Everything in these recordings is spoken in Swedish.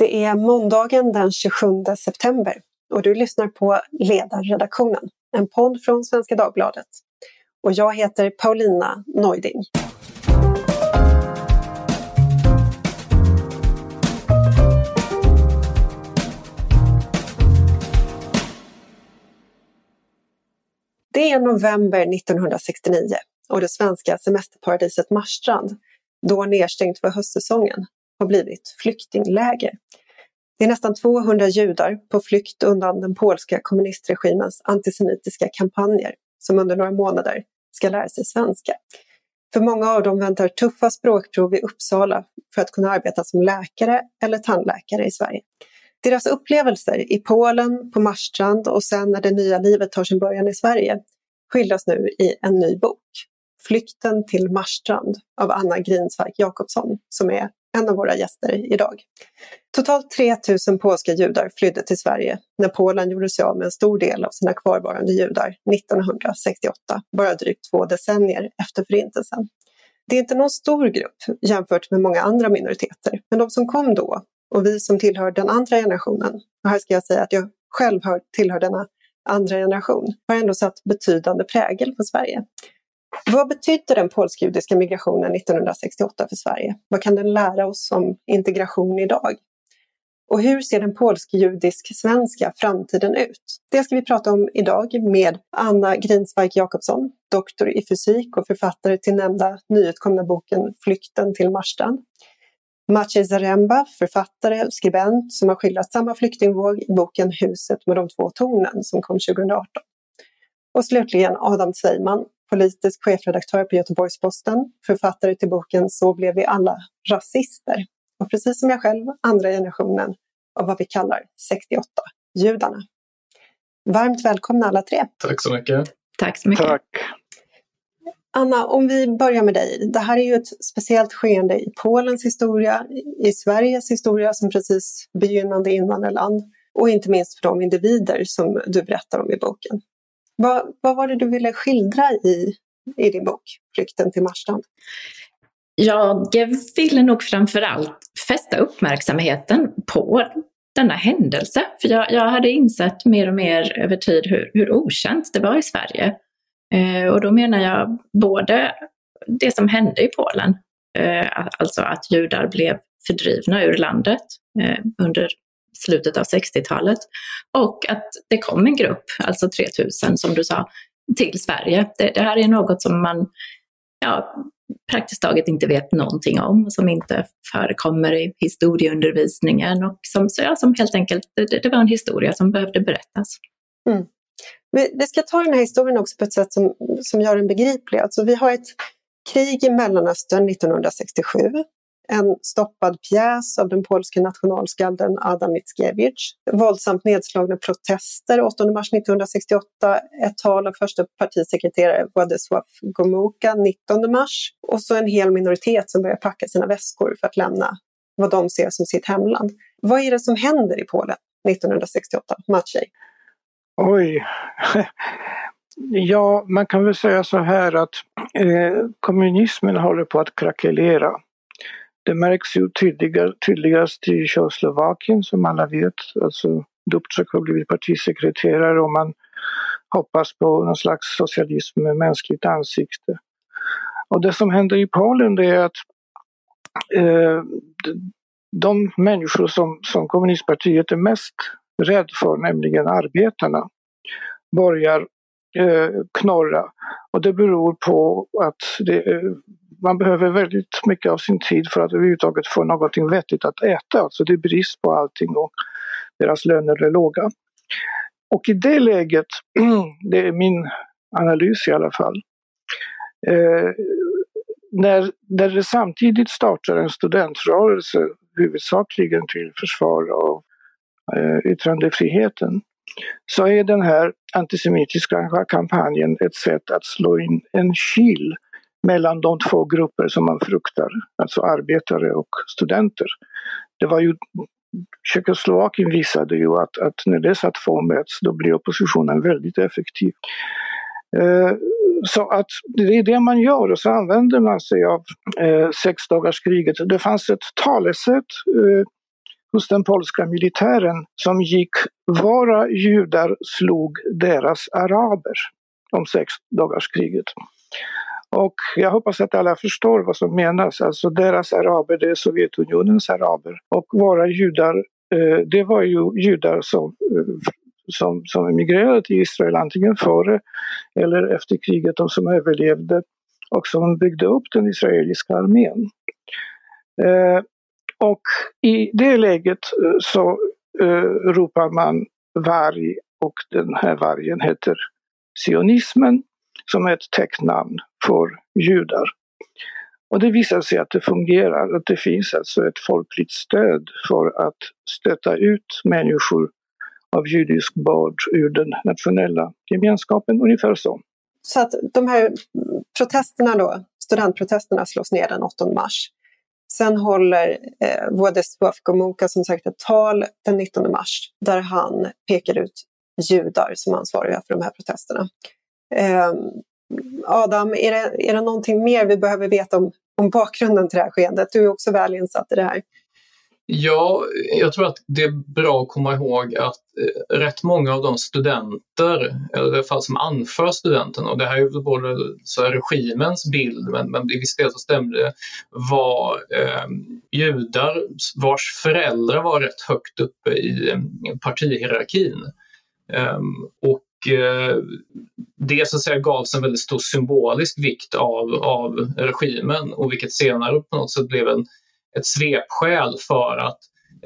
Det är måndagen den 27 september och du lyssnar på Ledarredaktionen, en podd från Svenska Dagbladet. Och jag heter Paulina Neuding. Det är november 1969 och det svenska semesterparadiset Marstrand, då nedstängt för höstsäsongen, har blivit flyktingläger. Det är nästan 200 judar på flykt undan den polska kommunistregimens antisemitiska kampanjer som under några månader ska lära sig svenska. För många av dem väntar tuffa språkprov i Uppsala för att kunna arbeta som läkare eller tandläkare i Sverige. Deras upplevelser i Polen, på Marstrand och sen när det nya livet tar sin början i Sverige skildras nu i en ny bok. Flykten till Marstrand av Anna Grinsverk Jakobsson som är en av våra gäster idag. Totalt 3 000 polska judar flydde till Sverige när Polen gjorde sig av med en stor del av sina kvarvarande judar 1968, bara drygt två decennier efter Förintelsen. Det är inte någon stor grupp jämfört med många andra minoriteter, men de som kom då och vi som tillhör den andra generationen, och här ska jag säga att jag själv tillhör denna andra generation, har ändå satt betydande prägel på Sverige. Vad betydde den polsk-judiska migrationen 1968 för Sverige? Vad kan den lära oss om integration idag? Och hur ser den polsk-judisk-svenska framtiden ut? Det ska vi prata om idag med Anna Grinsvark Jakobsson, doktor i fysik och författare till nämnda nyutkomna boken Flykten till Marstrand. Maciej Zaremba, författare och skribent som har skildrat samma flyktingvåg i boken Huset med de två tornen som kom 2018. Och slutligen Adam Sveiman, politisk chefredaktör på Göteborgs-Posten, författare till boken Så blev vi alla rasister. Och precis som jag själv, andra generationen av vad vi kallar 68-judarna. Varmt välkomna alla tre. Tack så mycket. Tack så mycket. Tack. Anna, om vi börjar med dig. Det här är ju ett speciellt skeende i Polens historia, i Sveriges historia som precis begynnande invandrarland och inte minst för de individer som du berättar om i boken. Vad, vad var det du ville skildra i, i din bok Flykten till Marstrand? Jag ville nog framförallt fästa uppmärksamheten på denna händelse. För jag, jag hade insett mer och mer över tid hur, hur okänt det var i Sverige. Eh, och då menar jag både det som hände i Polen, eh, alltså att judar blev fördrivna ur landet eh, under slutet av 60-talet. Och att det kom en grupp, alltså 3000 som du sa, till Sverige. Det, det här är något som man ja, praktiskt taget inte vet någonting om, som inte förekommer i historieundervisningen och som, så ja, som helt enkelt, det, det var en historia som behövde berättas. Mm. Vi, vi, ska ta den här historien också på ett sätt som, som gör den begriplig. Alltså, vi har ett krig i Mellanöstern 1967 en stoppad pjäs av den polske nationalskalden Adam Mickiewicz, våldsamt nedslagna protester 8 mars 1968, ett tal av första partisekreterare Władysław Gomułka 19 mars och så en hel minoritet som börjar packa sina väskor för att lämna vad de ser som sitt hemland. Vad är det som händer i Polen 1968, Maciej? Oj. Ja, man kan väl säga så här att eh, kommunismen håller på att krackelera. Det märks ju tydligast i Tjeckoslovakien som alla vet. Alltså Dubček har blivit partisekreterare och man hoppas på någon slags socialism med mänskligt ansikte. Och det som händer i Polen det är att eh, de människor som, som kommunistpartiet är mest rädd för, nämligen arbetarna, börjar eh, knorra. Och det beror på att det, eh, man behöver väldigt mycket av sin tid för att överhuvudtaget få någonting vettigt att äta. Alltså det är brist på allting och deras löner är låga. Och i det läget, det är min analys i alla fall, eh, när, när det samtidigt startar en studentrörelse huvudsakligen till försvar av eh, yttrandefriheten så är den här antisemitiska kampanjen ett sätt att slå in en kil mellan de två grupper som man fruktar, alltså arbetare och studenter. Det var ju Tjeckoslovakien visade ju att, att när dessa två möts då blir oppositionen väldigt effektiv. Eh, så att det är det man gör och så använder man sig av eh, sexdagarskriget. Det fanns ett talesätt eh, hos den polska militären som gick Våra judar slog deras araber om sexdagarskriget. Och jag hoppas att alla förstår vad som menas. Alltså deras araber, det är Sovjetunionens araber. Och våra judar, eh, det var ju judar som, eh, som, som emigrerade till Israel antingen före eller efter kriget de som överlevde och som byggde upp den israeliska armén. Eh, och i det läget så ropar man varg och den här vargen heter sionismen som är ett täcknamn för judar. Och det visar sig att det fungerar, att det finns alltså ett folkligt stöd för att stötta ut människor av judisk börd ur den nationella gemenskapen, ungefär så. Så att de här protesterna då, studentprotesterna slås ner den 8 mars. Sen håller eh, Władysław Gomułka som sagt ett tal den 19 mars där han pekar ut judar som ansvariga för de här protesterna. Eh, Adam, är det, är det någonting mer vi behöver veta om, om bakgrunden till det här skeendet? Du är också väl insatt i det här. Ja, jag tror att det är bra att komma ihåg att eh, rätt många av de studenter, eller i alla fall som anför studenterna, och det här är ju både så regimens bild, men, men i viss del så stämde det, var eh, judar vars föräldrar var rätt högt uppe i ehm, partihierarkin. Eh, och det så att säga gavs en väldigt stor symbolisk vikt av, av regimen och vilket senare på något sätt blev en, ett svepskäl för att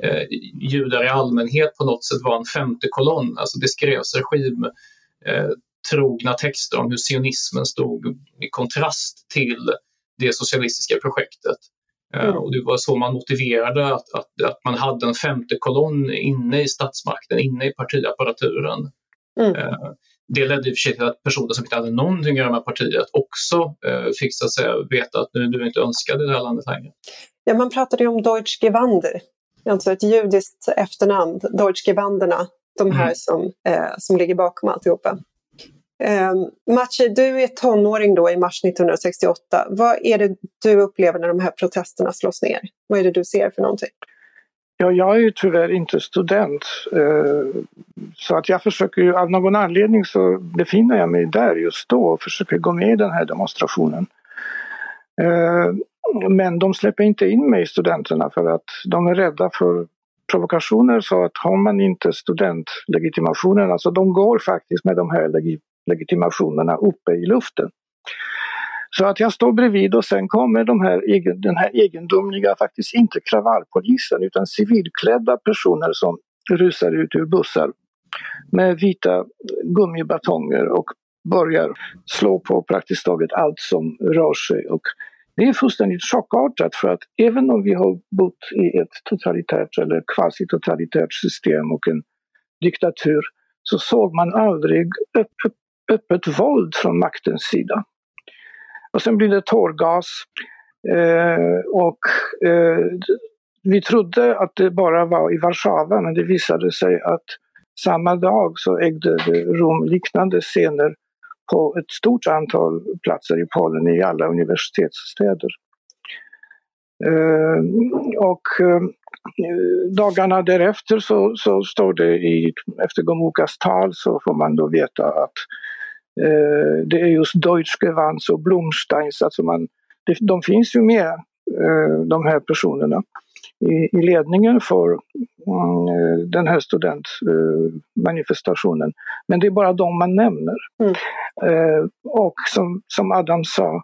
uh, judar i allmänhet på något sätt var en femte kolonn. Alltså det skrevs regim uh, trogna texter om hur sionismen stod i kontrast till det socialistiska projektet. Mm. Och det var så man motiverade att, att, att, man hade en femte kolonn inne i statsmakten, inne i partiapparaturen. Mm. Eh, det ledde i och för sig till att personer som inte hade någonting att göra med partiet också eh, fick så att säga veta att nu, du inte önskad i det här landet längre. Ja, man pratade ju om Deutschgewander, alltså ett judiskt efternamn, Deutschgewanderna, de här mm. som, eh, som ligger bakom alltihopa. Um, Maciej, du är tonåring då i mars 1968. Vad är det du upplever när de här protesterna slås ner? Vad är det du ser för någonting? Ja, jag är ju tyvärr inte student. Eh, så att jag försöker ju, av någon anledning så befinner jag mig där just då och försöker gå med i den här demonstrationen. Eh, men de släpper inte in mig, studenterna, för att de är rädda för provokationer så att har man inte studentlegitimationen, alltså de går faktiskt med de här legitimationerna uppe i luften. Så att jag står bredvid och sen kommer de här, den här egendomliga, faktiskt inte kravallpolisen utan civilklädda personer som rusar ut ur bussar med vita gummibatonger och börjar slå på praktiskt taget allt som rör sig. Och det är fullständigt chockartat för att även om vi har bott i ett totalitärt eller quasi-totalitärt system och en diktatur så såg man aldrig öppet öppet våld från maktens sida. Och sen blir det tårgas. Eh, och eh, vi trodde att det bara var i Warszawa men det visade sig att samma dag så ägde det rum liknande scener på ett stort antal platser i Polen i alla universitetsstäder. Eh, och eh, dagarna därefter så, så står det i, efter Gomukas tal så får man då veta att eh, det är just Deutschgewans och Blomsteins, alltså man, det, de finns ju med eh, de här personerna i, i ledningen för mm, den här studentmanifestationen. Men det är bara de man nämner. Mm. Eh, och som, som Adam sa,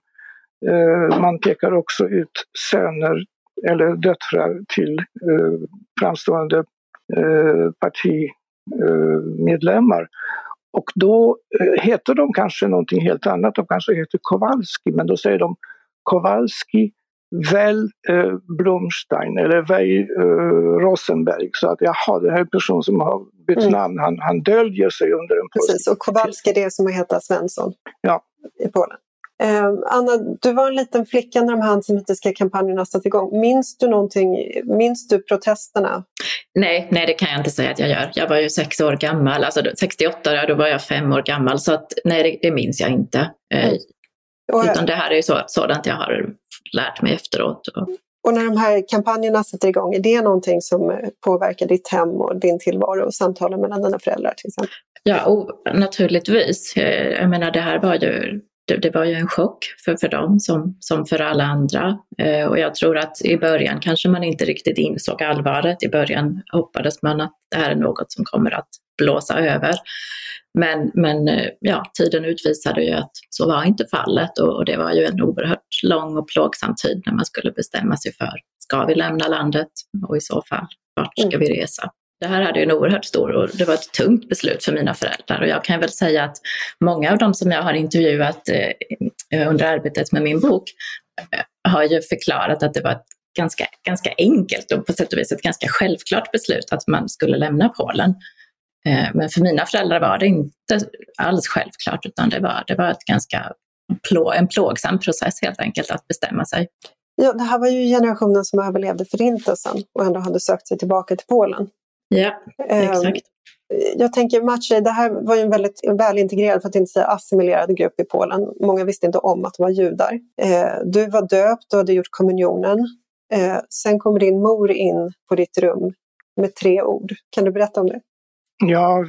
eh, man pekar också ut söner eller döttrar till eh, framstående eh, partimedlemmar. Och då eh, heter de kanske någonting helt annat, de kanske heter Kowalski, men då säger de Kowalski, väl eh, Blomstein eller väl eh, Rosenberg. Så att jaha, det här är en person som har bytt mm. namn, han, han döljer sig under en Precis, och Kowalski det är som att heta Svensson ja. i Polen. Eh, Anna, du var en liten flicka när de här antisemitiska kampanjerna satte igång. Minns du någonting, minns du protesterna? Nej, nej, det kan jag inte säga att jag gör. Jag var ju sex år gammal, alltså 68, då var jag fem år gammal, så att, nej, det, minns jag inte. Eh, mm. Utan det här är ju så, sådant jag har lärt mig efteråt. Och när de här kampanjerna sätter igång, är det någonting som påverkar ditt hem och din tillvaro och samtalen mellan dina föräldrar till exempel? Ja, naturligtvis. Jag menar, det här var ju det, det, var ju en chock för, för dem som, som för alla andra. Eh, och jag tror att i början kanske man inte riktigt insåg allvaret. I början hoppades man att det här är något som kommer att blåsa över. Men, men eh, ja, tiden utvisade ju att så var inte fallet och, och det var ju en oerhört lång och plågsam tid när man skulle bestämma sig för, ska vi lämna landet och i så fall, vart ska vi resa? Det här hade ju en oerhört stor och det var ett tungt beslut för mina föräldrar och jag kan väl säga att många av dem som jag har intervjuat eh, eh, under arbetet med min bok eh, har ju förklarat att det var ett ganska, ganska enkelt och på sätt och vis ett ganska självklart beslut att man skulle lämna Polen. Men för mina föräldrar var det inte alls självklart utan det var, det var ett ganska plå, en plågsam process helt enkelt att bestämma sig. Ja, det här var ju generationen som överlevde Förintelsen och ändå hade sökt sig tillbaka till Polen. Ja, ehm, exakt. Jag tänker Maciej, det här var ju en väldigt välintegrerad, för att inte säga assimilerad grupp i Polen. Många visste inte om att de var judar. Eh, du var döpt, du hade gjort kommunionen. Eh, sen kommer din mor in på ditt rum med tre ord. Kan du berätta om det? Ja,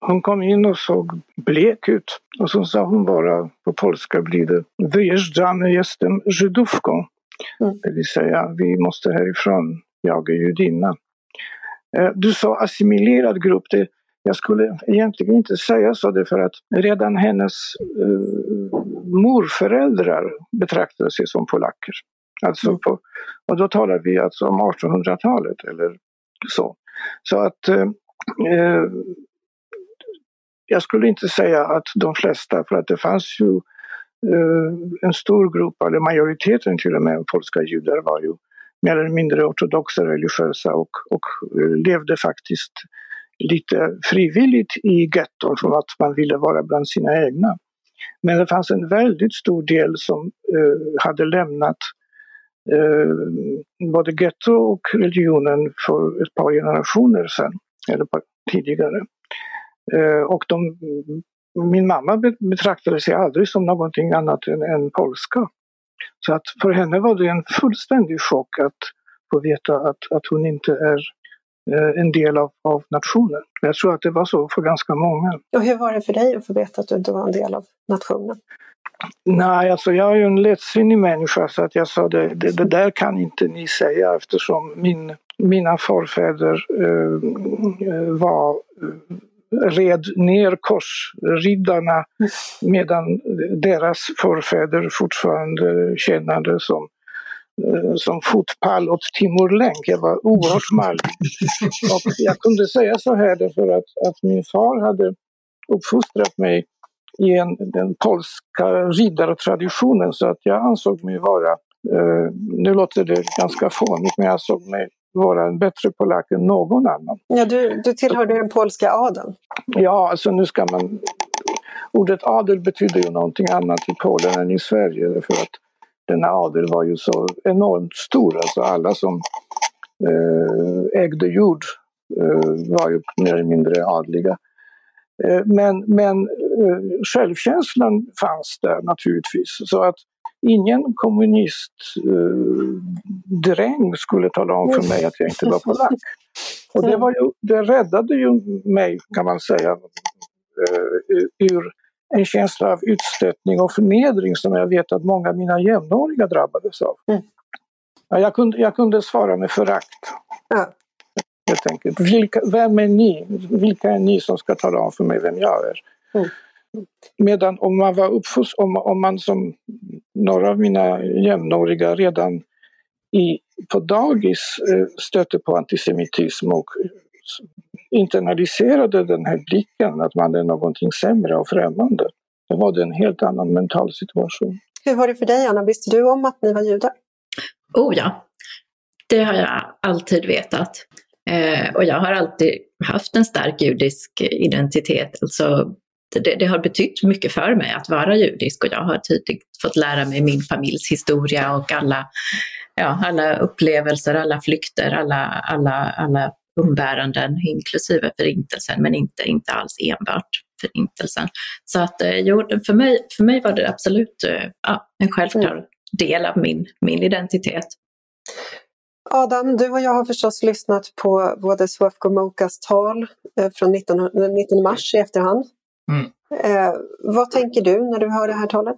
hon kom in och såg blek ut. Och så sa hon bara, på polska blir det Wyjeżdżamy, jestem Żydówką. Mm. Det vill säga, vi måste härifrån, jag är judinna. Eh, du sa assimilerad grupp. Det, jag skulle egentligen inte säga så därför att redan hennes uh, morföräldrar betraktade sig som polacker. Alltså mm. på, och då talar vi alltså om 1800-talet eller så. Så att uh, uh, jag skulle inte säga att de flesta, för att det fanns ju en stor grupp, eller majoriteten till och med, polska judar var ju mer eller mindre ortodoxa religiösa och, och eh, levde faktiskt lite frivilligt i getton för att man ville vara bland sina egna. Men det fanns en väldigt stor del som eh, hade lämnat eh, både getto och religionen för ett par generationer sedan, eller tidigare. Eh, och de, min mamma betraktade sig aldrig som någonting annat än, än polska. Så att för henne var det en fullständig chock att få veta att, att hon inte är eh, en del av, av nationen. Jag tror att det var så för ganska många. Och hur var det för dig att få veta att du inte var en del av nationen? Nej, alltså jag är ju en lättsinnig människa så att jag sa det, det, det där kan inte ni säga eftersom min, mina förfäder eh, eh var eh, red ner korsriddarna medan deras förfäder fortfarande tjänade som eh, som fotpall åt Timor Länk. Jag var oerhört mallig. Och jag kunde säga så här därför att, att min far hade uppfostrat mig i en, den polska riddartraditionen så att jag ansåg mig vara, eh, nu låter det ganska fånigt, men jag ansåg mig vara en bättre polack än någon annan. Ja, du, du tillhörde den polska adeln. Ja, alltså nu ska man... Ordet adel betyder ju någonting annat i Polen än i Sverige för att denna adel var ju så enormt stor. Alltså alla som eh, ägde jord eh, var ju mer eller mindre adliga. Eh, men men eh, självkänslan fanns där naturligtvis. Så att ingen kommunistdräng eh, skulle tala om för mig att jag inte var polack. Och det, var ju, det räddade ju mig, kan man säga, eh, ur en känsla av utstötning och förnedring som jag vet att många av mina jämnåriga drabbades av. Mm. Ja, jag, kunde, jag kunde svara med förakt. Ja. Helt enkelt. Vilka, vem är ni? Vilka är ni som ska tala om för mig vem jag är? Mm. Medan om man var uppfost, om, om man som några av mina jämnåriga redan i, på dagis eh, stötte på antisemitism och internaliserade den här blicken att man är någonting sämre och främmande. Då var det en helt annan mental situation. Hur var det för dig Anna? Visste du om att ni var judar? Oh ja, det har jag alltid vetat. Eh, och jag har alltid haft en stark judisk identitet. Alltså det, det, har betytt mycket för mig att vara judisk och jag har tidigt fått lära mig min familjs historia och alla, ja, alla upplevelser, alla flykter, alla, alla, alla umbäranden, inklusive förintelsen, men inte, inte alls enbart förintelsen. Så att eh, jo, för mig, för mig var det absolut eh, ja, en självklar mm. del av min, min identitet. Adam, du och jag har förstås lyssnat på både Swaf Gomokas tal eh, från 19, 19 mars i efterhand. Mm. Eh, vad tänker du när du hör det här talet?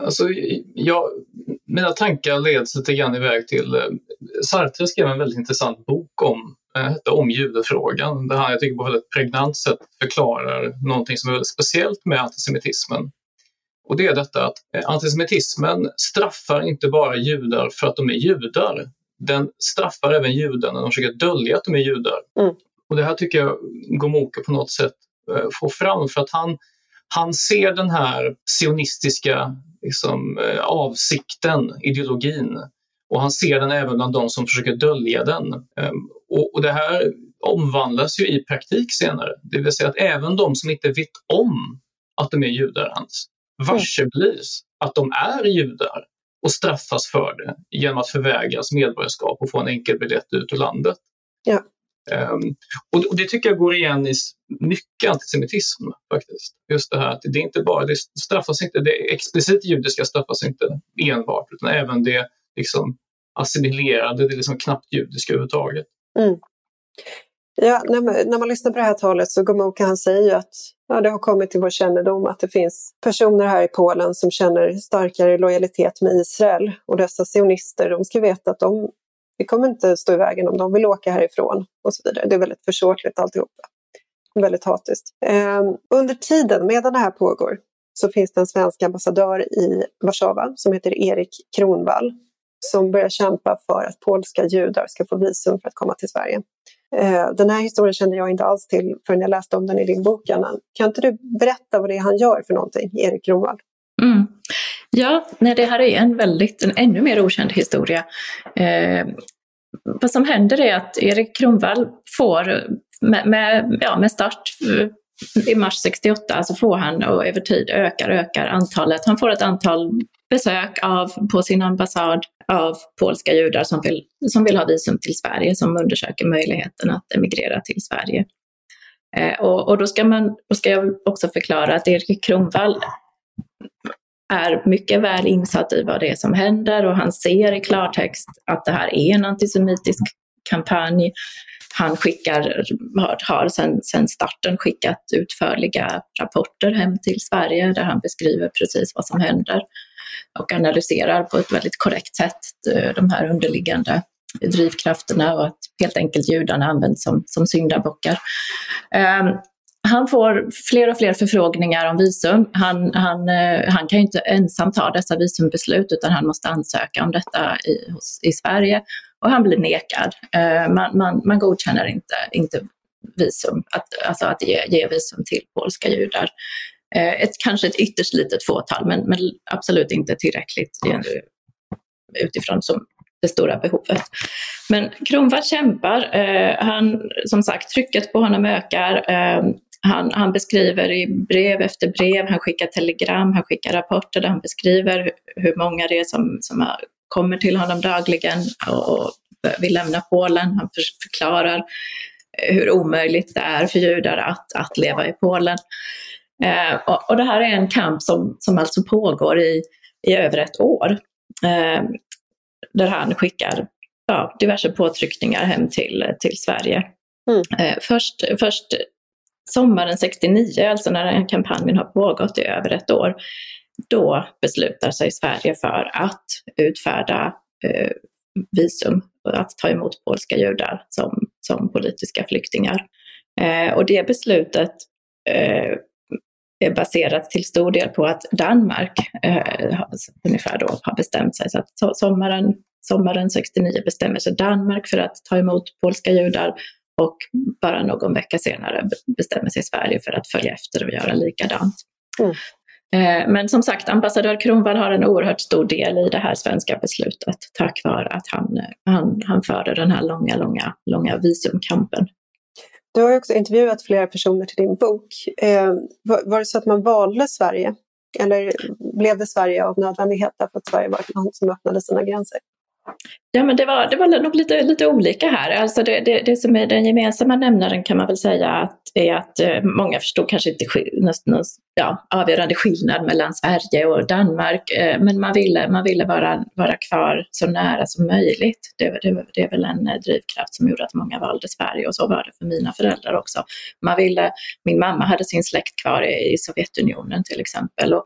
Alltså, jag, mina tankar leds lite grann iväg till... Eh, Sartre skrev en väldigt intressant bok om, eh, om judefrågan där han jag tycker på ett väldigt pregnant sätt förklarar någonting som är väldigt speciellt med antisemitismen. Och det är detta att eh, antisemitismen straffar inte bara judar för att de är judar. Den straffar även judar när de försöker dölja att de är judar. Mm. Och det här tycker jag Gomorka på något sätt eh, får fram för att han, han ser den här sionistiska liksom, eh, avsikten, ideologin. Och han ser den även bland de som försöker dölja den. Ehm, och, och det här omvandlas ju i praktik senare. Det vill säga att även de som inte vet om att de är judar ens varseblis att de är judar och straffas för det genom att förvägras medborgarskap och få en enkel biljett ut ur landet. Ja. Um, och, det tycker jag går igen i mycket antisemitism faktiskt. Just det här att det är inte bara, det straffas inte, det explicit judiska straffas inte enbart utan även det liksom assimilerade, det liksom knappt judiska överhuvudtaget. Mm. Ja, när man, när man lyssnar på det här talet så Gomorka han säger ju att ja, det har kommit till vår kännedom att det finns personer här i Polen som känner starkare lojalitet med Israel. Och dessa sionister, de ska veta att de det kommer inte stå i vägen om de vill åka härifrån och så vidare. Det är väldigt försåtligt alltihopa. Väldigt hatiskt. Eh, under tiden medan det här pågår så finns det en svensk ambassadör i Warszawa som heter Erik Kronvall som börjar kämpa för att polska judar ska få visum för att komma till Sverige. Eh, den här historien kände jag inte alls till förrän jag läste om den i din bok, Anna. Kan inte du berätta vad det är han gör för någonting, Erik Kronwall? Mm. Ja, nej, det här är en väldigt, en ännu mer okänd historia. Eh, vad som händer är att Erik Kronwall får, med, med, ja, med start eh, i mars 68 så alltså får han och över tid ökar ökar antalet. Han får ett antal besök av, på sin ambassad av polska judar som vill, som vill ha visum till Sverige, som undersöker möjligheten att emigrera till Sverige. Eh, och, och då, ska man, då ska jag också förklara att Erik Kronvall är mycket väl insatt i vad det är som händer och han ser i klartext att det här är en antisemitisk kampanj. Han skickar, har, har sedan, sen starten skickat utförliga rapporter hem till Sverige där han beskriver precis vad som händer och analyserar på ett väldigt korrekt sätt eh, de här underliggande drivkrafterna och att helt enkelt judarna används som, som syndabockar. Um, han får fler och fler förfrågningar om visum. Han, han, uh, han kan ju inte ensam ta dessa visumbeslut utan han måste ansöka om detta i, hos, i Sverige och han blir nekad. Uh, man, man, man godkänner inte, inte visum, att, alltså att ge, ge visum till polska judar. Eh, ett, kanske ett ytterst litet fåtal, men, men absolut inte tillräckligt utifrån som det stora behovet. Men Kronwall kämpar. Eh, han, som sagt, trycket på honom ökar. Eh, han, han, beskriver i brev efter brev, han skickar telegram, han skickar rapporter där han beskriver hur, många det är som, som kommer till honom dagligen och, vill lämna Polen. Han för, förklarar hur omöjligt det är för judar att, att leva i Polen. Eh, och, och, det här är en kamp som, som alltså pågår i, i över ett år. Eh, där han skickar ja, diverse påtryckningar hem till, till Sverige. Mm. Eh, först, först sommaren 69, alltså när den kampanjen har pågått i över ett år, då beslutar sig Sverige för att utfärda eh, visum, att ta emot polska judar som, som politiska flyktingar. Eh, och det beslutet eh, är baserat till stor del på att Danmark eh, ungefär då har bestämt sig. Så att sommaren, sommaren 69 bestämmer sig Danmark för att ta emot polska judar och bara någon vecka senare bestämmer sig Sverige för att följa efter och göra likadant. Mm. Eh, men som sagt, ambassadör Kronwall har en oerhört stor del i det här svenska beslutet tack vare att han, han, han förde den här långa, långa, långa visumkampen. Du har också intervjuat flera personer till din bok. Eh, var, var, det så att man valde Sverige? Eller blev det Sverige av nödvändighet därför att Sverige var ett land som öppnade sina gränser? Ja, men det var, det var nog lite, lite olika här. Alltså det, det, det som är den gemensamma nämnaren kan man väl säga att, är att eh, många förstod kanske inte ja, avgörande skillnad mellan Sverige och Danmark. Eh, men man ville, man ville vara, vara kvar så nära som möjligt. Det, det, det är väl en eh, drivkraft som gjorde att många valde Sverige och så var det för mina föräldrar också. Man ville, min mamma hade sin släkt kvar i, Sovjetunionen till exempel och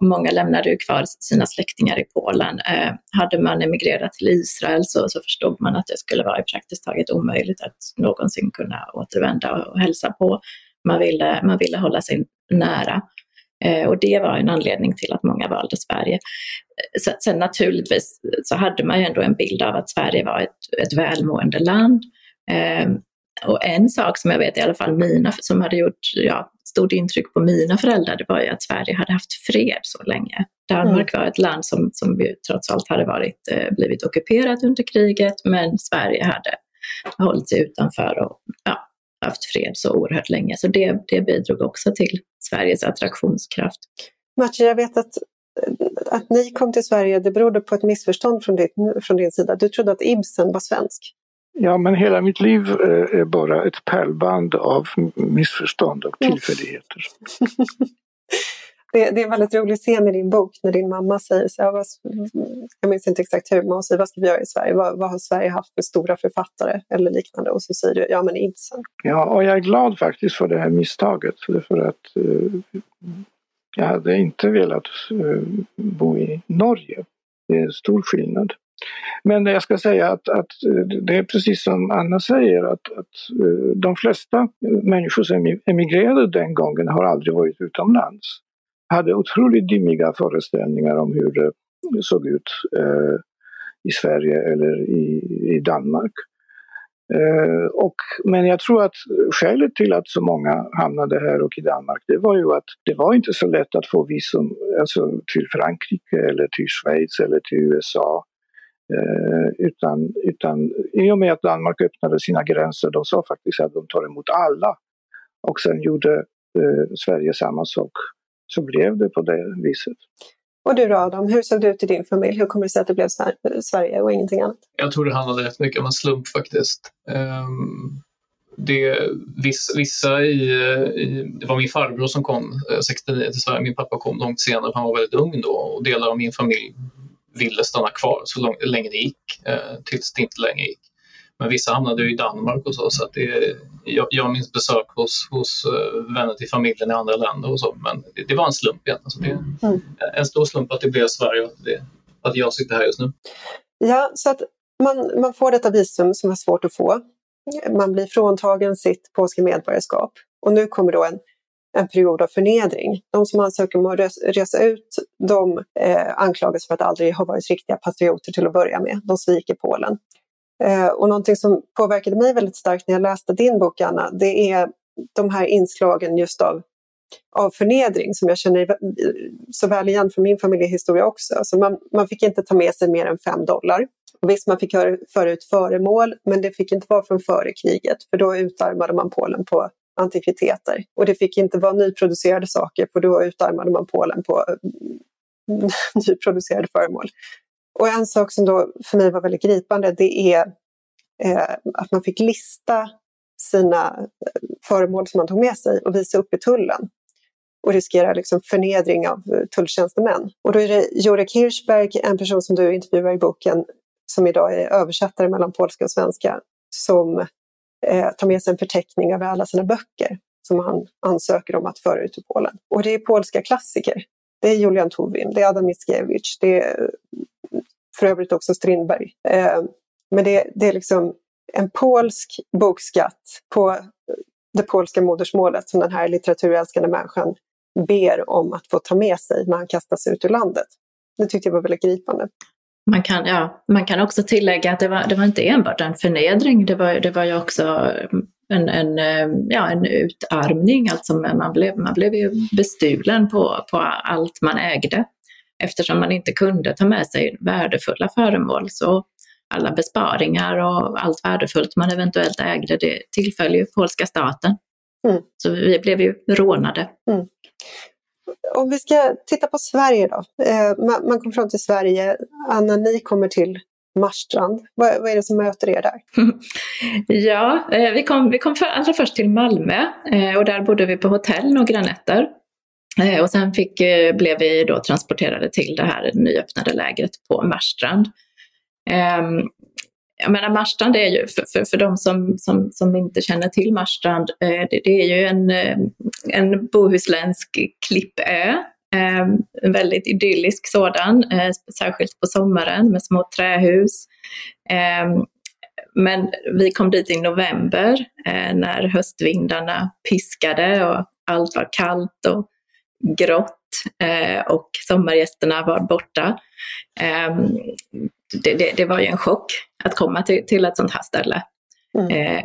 många lämnade ju kvar sina släktingar i Polen. Eh, hade man emigrerat till Israel så, så förstod man att det skulle vara praktiskt taget omöjligt att någonsin kunna återvända och hälsa på. Man ville, man ville hålla sin nära. Eh, och det var en anledning till att många valde Sverige. Eh, sen naturligtvis så hade man ju ändå en bild av att Sverige var ett, ett välmående land. Eh, och en sak som jag vet i alla fall mina, som hade gjort ja, stort intryck på mina föräldrar, det var ju att Sverige hade haft fred så länge. Danmark mm. var ett land som, som trots allt hade varit, eh, blivit ockuperat under kriget, men Sverige hade hållit sig utanför och ja, haft fred så oerhört länge. Så det, det bidrog också till Sveriges attraktionskraft. Matje, jag vet att, att ni kom till Sverige, det berodde på ett missförstånd från din, från din sida. Du trodde att Ibsen var svensk. Ja, men hela mitt liv eh, är bara ett pärlband av missförstånd och tillfälligheter. det, det, är en väldigt rolig scen i din bok när din mamma säger så här, vad, jag minns inte exakt hur, men hon säger vad ska vi göra i Sverige? Vad, vad, har Sverige haft för stora författare eller liknande? Och så säger du, ja men Ibsen. Ja, och jag är glad faktiskt för det här misstaget. För att eh, jag hade inte velat eh, bo i Norge. Det är en stor skillnad. Men jag ska säga att, att eh, det är precis som Anna säger att, att eh, de flesta människor som emigrerade den gången har aldrig varit utomlands hade otroligt dimmiga föreställningar om hur det såg ut eh, i Sverige eller i, i Danmark. Eh, och, men jag tror att skälet till att så många hamnade här och i Danmark, det var ju att det var inte så lätt att få visum alltså, till Frankrike eller till Schweiz eller till USA. Eh, utan, utan i och med att Danmark öppnade sina gränser, de sa faktiskt att de tar emot alla. Och sen gjorde eh, Sverige samma sak så blev det på det viset. Och du då Adam, hur såg det ut i din familj? Hur kommer det sig att det blev Sverige och ingenting annat? Jag tror det handlade rätt mycket om en slump faktiskt. Um, det, vissa, vissa i, i, det var min farbror som kom 69 eh, till Sverige, min pappa kom långt senare, han var väldigt ung då och delar av min familj ville stanna kvar så lång, länge det gick, eh, tills det inte längre gick. Men vissa hamnade ju i Danmark och så. så att det, jag, jag minns besök hos, hos uh, vänner till familjen i andra länder och så. Men det, det var en slump egentligen. Så det mm. En stor slump att det blev Sverige och att, det, att jag sitter här just nu. Ja, så att man, man får detta visum som är svårt att få. Man blir fråntagen sitt polska medborgarskap. Och nu kommer då en, en period av förnedring. De som ansöker om att resa ut, de eh, anklagas för att aldrig ha varit riktiga patrioter till att börja med. De sviker Polen. Eh, och någonting som påverkade mig väldigt starkt när jag läste din bok, Anna, det är de här inslagen just av, av förnedring som jag känner så väl igen från min familjehistoria också. Alltså man, man fick inte ta med sig mer än fem dollar. Och visst, man fick föra ut föremål, men det fick inte vara från före kriget, för då utarmade man Polen på antikviteter. Och det fick inte vara nyproducerade saker, för då utarmade man Polen på mm, nyproducerade föremål. Och en sak som då för mig var väldigt gripande det är eh, att man fick lista sina eh, föremål som man tog med sig och visa upp i tullen och riskera liksom förnedring av eh, tulltjänstemän. Och då är det Jurek Hirschberg, en person som du intervjuar i boken, som idag är översättare mellan polska och svenska, som eh, tar med sig en förteckning över alla sina böcker som han ansöker om att föra ut till Polen. Och det är polska klassiker. Det är Julian Tuwim, det är Adam Mickiewicz, det är eh, för övrigt också Strindberg. Eh, men det, det, är liksom en polsk bokskatt på det polska modersmålet som den här litteraturälskande människan ber om att få ta med sig när han kastas ut ur landet. Det tyckte jag var väldigt gripande. Man kan, ja, man kan också tillägga att det var, det var inte enbart en förnedring, det var, det var ju också en, en, eh, ja, en utarmning. Alltså man, blev, man blev ju bestulen på, på allt man ägde eftersom man inte kunde ta med sig värdefulla föremål. Så alla besparingar och allt värdefullt man eventuellt ägde, det tillföll ju polska staten. Mm. Så vi blev ju rånade. Mm. Om vi ska titta på Sverige då. Eh, man, kom fram till Sverige. Anna, ni kommer till Marstrand. Vad, vad, är det som möter er där? ja, eh, vi kom, vi kom för, allra först till Malmö eh, och där bodde vi på hotell några nätter. Eh, och sen fick, eh, blev vi då transporterade till det här nyöppnade lägret på Marstrand. Ehm, jag menar Marstrand är ju, för, för, för de som, som, som inte känner till Marstrand, eh, det, det är ju en, en bohuslänsk klippö. Ehm, en väldigt idyllisk sådan, särskilt på sommaren med små trähus. Ehm, men vi kom dit i november när höstvindarna piskade och allt var kallt och grått eh, och sommargästerna var borta. Eh, det, det, det, var ju en chock att komma till, till ett sånt här ställe. Mm.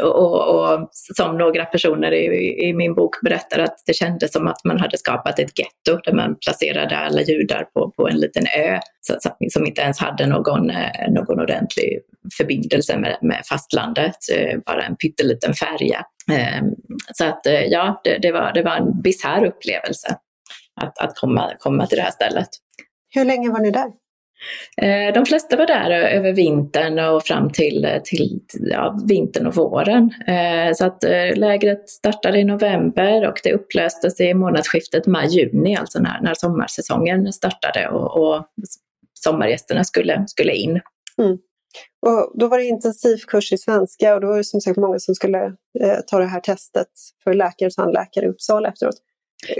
Och, och, som några personer i, i, min bok berättar att det kändes som att man hade skapat ett getto där man placerade alla judar på, på en liten ö så, som inte ens hade någon, eh, någon ordentlig förbindelse med, med fastlandet, eh, bara en pytteliten färja. Ehm, så att eh, ja, det, det, var, det var en bisarr upplevelse att, att komma, komma till det här stället. Hur länge var ni där? Eh, de flesta var där över vintern och fram till, till ja, vintern och våren. Eh, så att lägret startade i november och det upplöstes i månadsskiftet maj-juni, alltså när, när sommarsäsongen startade och, och sommargästerna skulle, skulle in. Mm. Och då var det intensivkurs i svenska och då var det som sagt många som skulle eh, ta det här testet för läkare och tandläkare i Uppsala efteråt.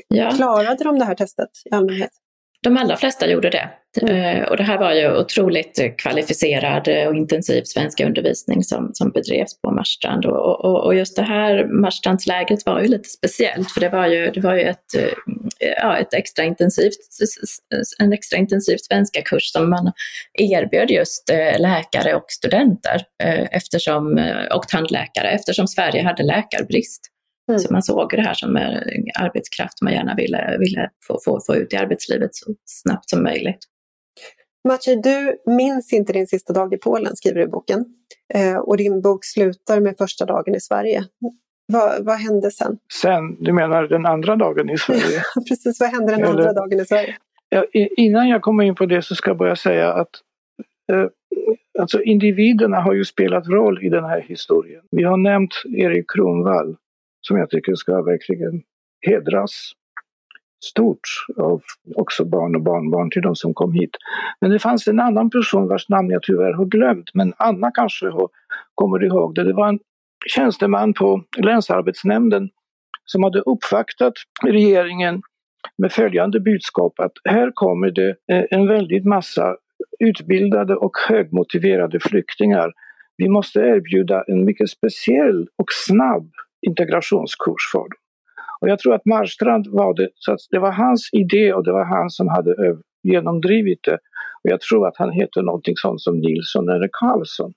Ja. Klarade de det här testet i allmänhet? De allra flesta gjorde det. Mm. Eh, och det här var ju otroligt kvalificerad och intensiv svenska undervisning som, som bedrevs på Marstrand. Och, och, och just det här Marstrandslägret var ju lite speciellt för det var ju, det var ju ett, eh, ja, ett extra intensivt, en extra intensiv svenska kurs som man erbjöd just eh, läkare och studenter eftersom, och tandläkare eftersom Sverige hade läkarbrist. Mm. Så man såg det här som arbetskraft man gärna ville, ville få, få, få ut i arbetslivet så snabbt som möjligt. Maciej, du minns inte din sista dag i Polen, skriver du i boken. Eh, och din bok slutar med första dagen i Sverige. Vad, vad hände sen? Sen? Du menar den andra dagen i Sverige? Precis, vad hände den Eller, andra dagen i Sverige? Ja, innan jag kommer in på det så ska jag bara säga att eh, alltså individerna har ju spelat roll i den här historien. Vi har nämnt Erik Kronvall som jag tycker ska verkligen hedras stort av också barn och barnbarn till de som kom hit. Men det fanns en annan person vars namn jag tyvärr har glömt, men Anna kanske har, kommer ihåg det. Det var en tjänsteman på länsarbetsnämnden som hade uppvaktat regeringen med följande budskap att här kommer det eh, en väldigt massa utbildade och högmotiverade flyktingar. Vi måste erbjuda en mycket speciell och snabb integrationskurs för dem. Och jag tror att Marstrand var det, så det var hans idé och det var han som hade genomdrivit det. Och jag tror att han heter någonting sånt som Nilsson eller Karlsson.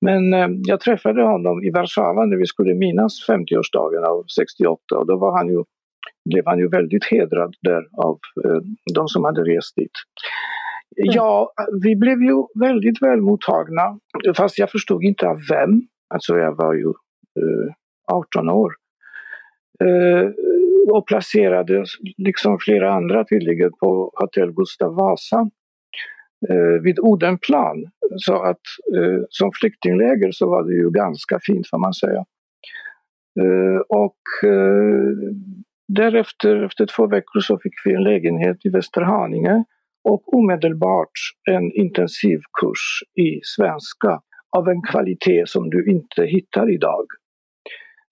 Men eh, jag träffade honom i Warszawa när vi skulle minnas 50-årsdagen av 68 och då var han ju, blev han ju väldigt hedrad där av eh, de som hade rest dit. Mm. Ja, vi blev ju väldigt väl mottagna, fast jag förstod inte av vem. Alltså jag var ju eh, 18 år. Eh, och placerades, liksom flera andra tydligen, på hotell Gustav Vasa eh, vid Odenplan. Så att eh, som flyktingläger så var det ju ganska fint får man säga. Eh, och eh, därefter, efter två veckor så fick vi en lägenhet i Västerhaninge och omedelbart en intensivkurs i svenska av en kvalitet som du inte hittar idag.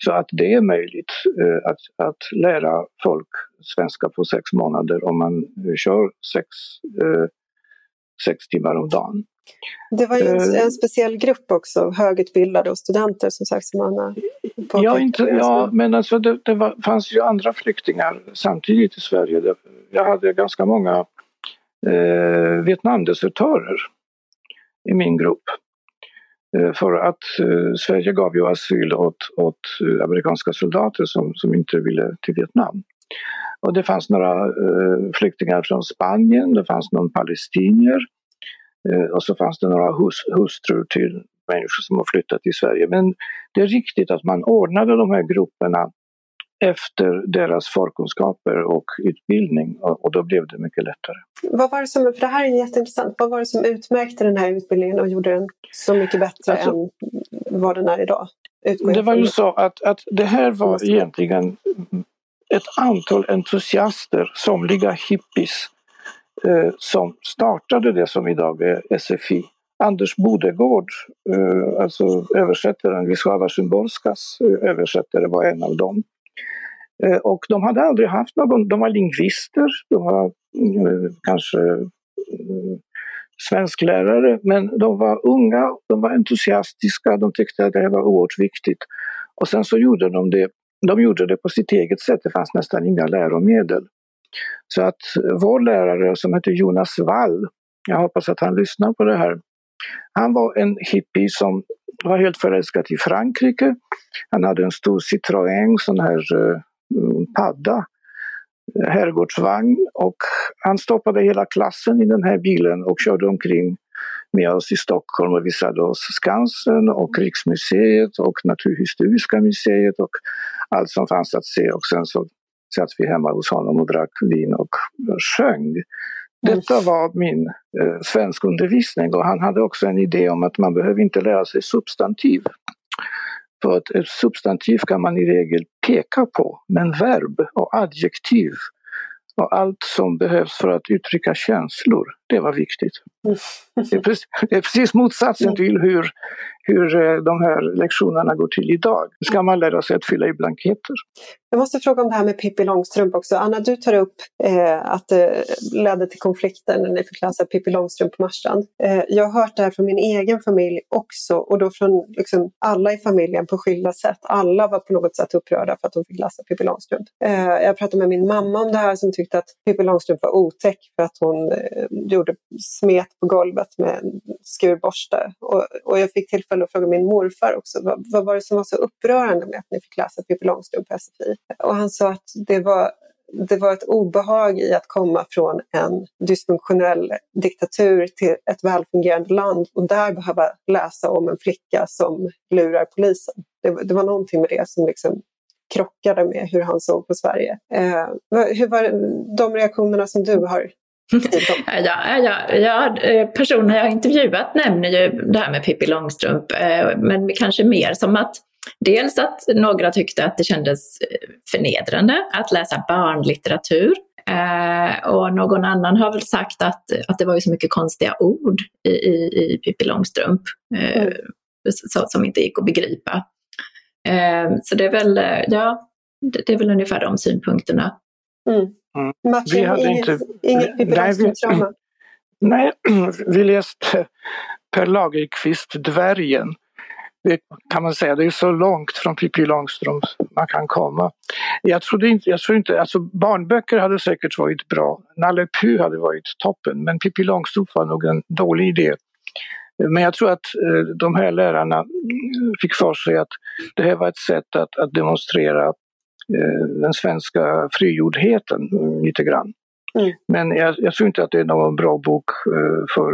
Så att det är möjligt eh, att, att lära folk svenska på sex månader om man eh, kör sex, eh, sex timmar om dagen. Det var ju en, en speciell grupp också, högutbildade och studenter som sagt som Anna ja, inte, ja, men alltså det, det var, fanns ju andra flyktingar samtidigt i Sverige. Jag hade ganska många eh, Vietnamdesertörer i min grupp. Eh, för att eh, Sverige gav ju asyl åt, åt eh, amerikanska soldater som, som inte ville till Vietnam. Och det fanns några eh, flyktingar från Spanien, det fanns någon palestinier eh, och så fanns det några hus, hustrur till människor som har flyttat till Sverige. Men det är riktigt att man ordnade de här grupperna efter deras förkunskaper och utbildning och, då blev det mycket lättare. Vad var det som, för det här är jätteintressant, vad var det som utmärkte den här utbildningen och gjorde den så mycket bättre alltså, än vad den är idag? det var ju så att, att det här var egentligen ett antal entusiaster, somliga hippies, eh, som startade det som idag är SFI. Anders Bodegård, eh, alltså översättaren, Wisława Szymborskas eh, översättare, var en av dem. Eh, och de hade aldrig haft någon, de var lingvister, de var eh, kanske mm, svensklärare, men de var unga, de var entusiastiska, de tyckte att det här var oerhört viktigt. Och sen så gjorde de det, de gjorde det på sitt eget sätt, det fanns nästan inga läromedel. Så att vår lärare som heter Jonas Wall, jag hoppas att han lyssnar på det här, han var en hippie som var helt förälskad i Frankrike. Han hade en stor Citroën, sån här eh, mm, padda, eh, herrgårdsvagn och han stoppade hela klassen i den här bilen och körde omkring med oss i Stockholm och visade oss Skansen och Riksmuseet och Naturhistoriska museet och allt som fanns att se och sen så satt vi hemma hos honom och drack vin och sjöng. Detta var min eh, svenskundervisning och han hade också en idé om att man behöver inte lära sig substantiv. För att ett substantiv kan man i regel peka på, men verb och adjektiv och allt som behövs för att uttrycka känslor, det var viktigt. Det är precis, det är precis motsatsen till hur, hur eh, de här lektionerna går till idag. ska man lära sig att fylla i blanketter. Jag måste fråga om det här med Pippi Långstrump också. Anna, du tar upp eh, att det ledde till konflikter när ni fick läsa Pippi Långstrump på Marstrand. Eh, jag har hört det här från min egen familj också och då från liksom, alla i familjen på skilda sätt. Alla var på något sätt upprörda för att de fick läsa Pippi Långstrump. Eh, jag pratade med min mamma om det här som tyckte att Pippi Långstrump var otäck för att hon eh, gjorde smet på golvet med en skurborste. Och, och jag fick tillfälle att fråga min morfar också, vad, vad var det som var så upprörande med att ni fick läsa Pippi Långstrump på SFI? Och han sa att det var, det var ett obehag i att komma från en dysfunktionell diktatur till ett välfungerande land och där behöva läsa om en flicka som lurar polisen. Det, det var någonting med det som liksom krockade med hur han såg på Sverige. Eh, hur var de reaktionerna som du har Ja, ja, ja, eh, personer jag har intervjuat nämner ju det här med Pippi Långstrump, eh, men kanske mer som att dels att några tyckte att det kändes eh, förnedrande att läsa barnlitteratur. Och någon annan har väl sagt att, att det var ju så mycket konstiga ord i, i, i Pippi Långstrump mm. som inte gick att begripa. Så det är väl, ja, det är väl ungefär de synpunkterna. Mm. Mm. vi hade inget, inte... Inget nej, vi, nej, vi läste Per Lagerkvist Dvärgen. Det kan man säga, det är så långt från Pippi Långstrump man kan komma. Jag trodde inte, jag tror inte, alltså barnböcker hade säkert varit bra. Nalle Puh hade varit toppen, men Pippi Långstrump var nog en dålig idé. Men jag tror att eh, de här lärarna fick för sig att det här var ett sätt att, att demonstrera den svenska frigjordheten lite grann. Mm. Men jag, jag, tror inte att det är någon bra bok eh, för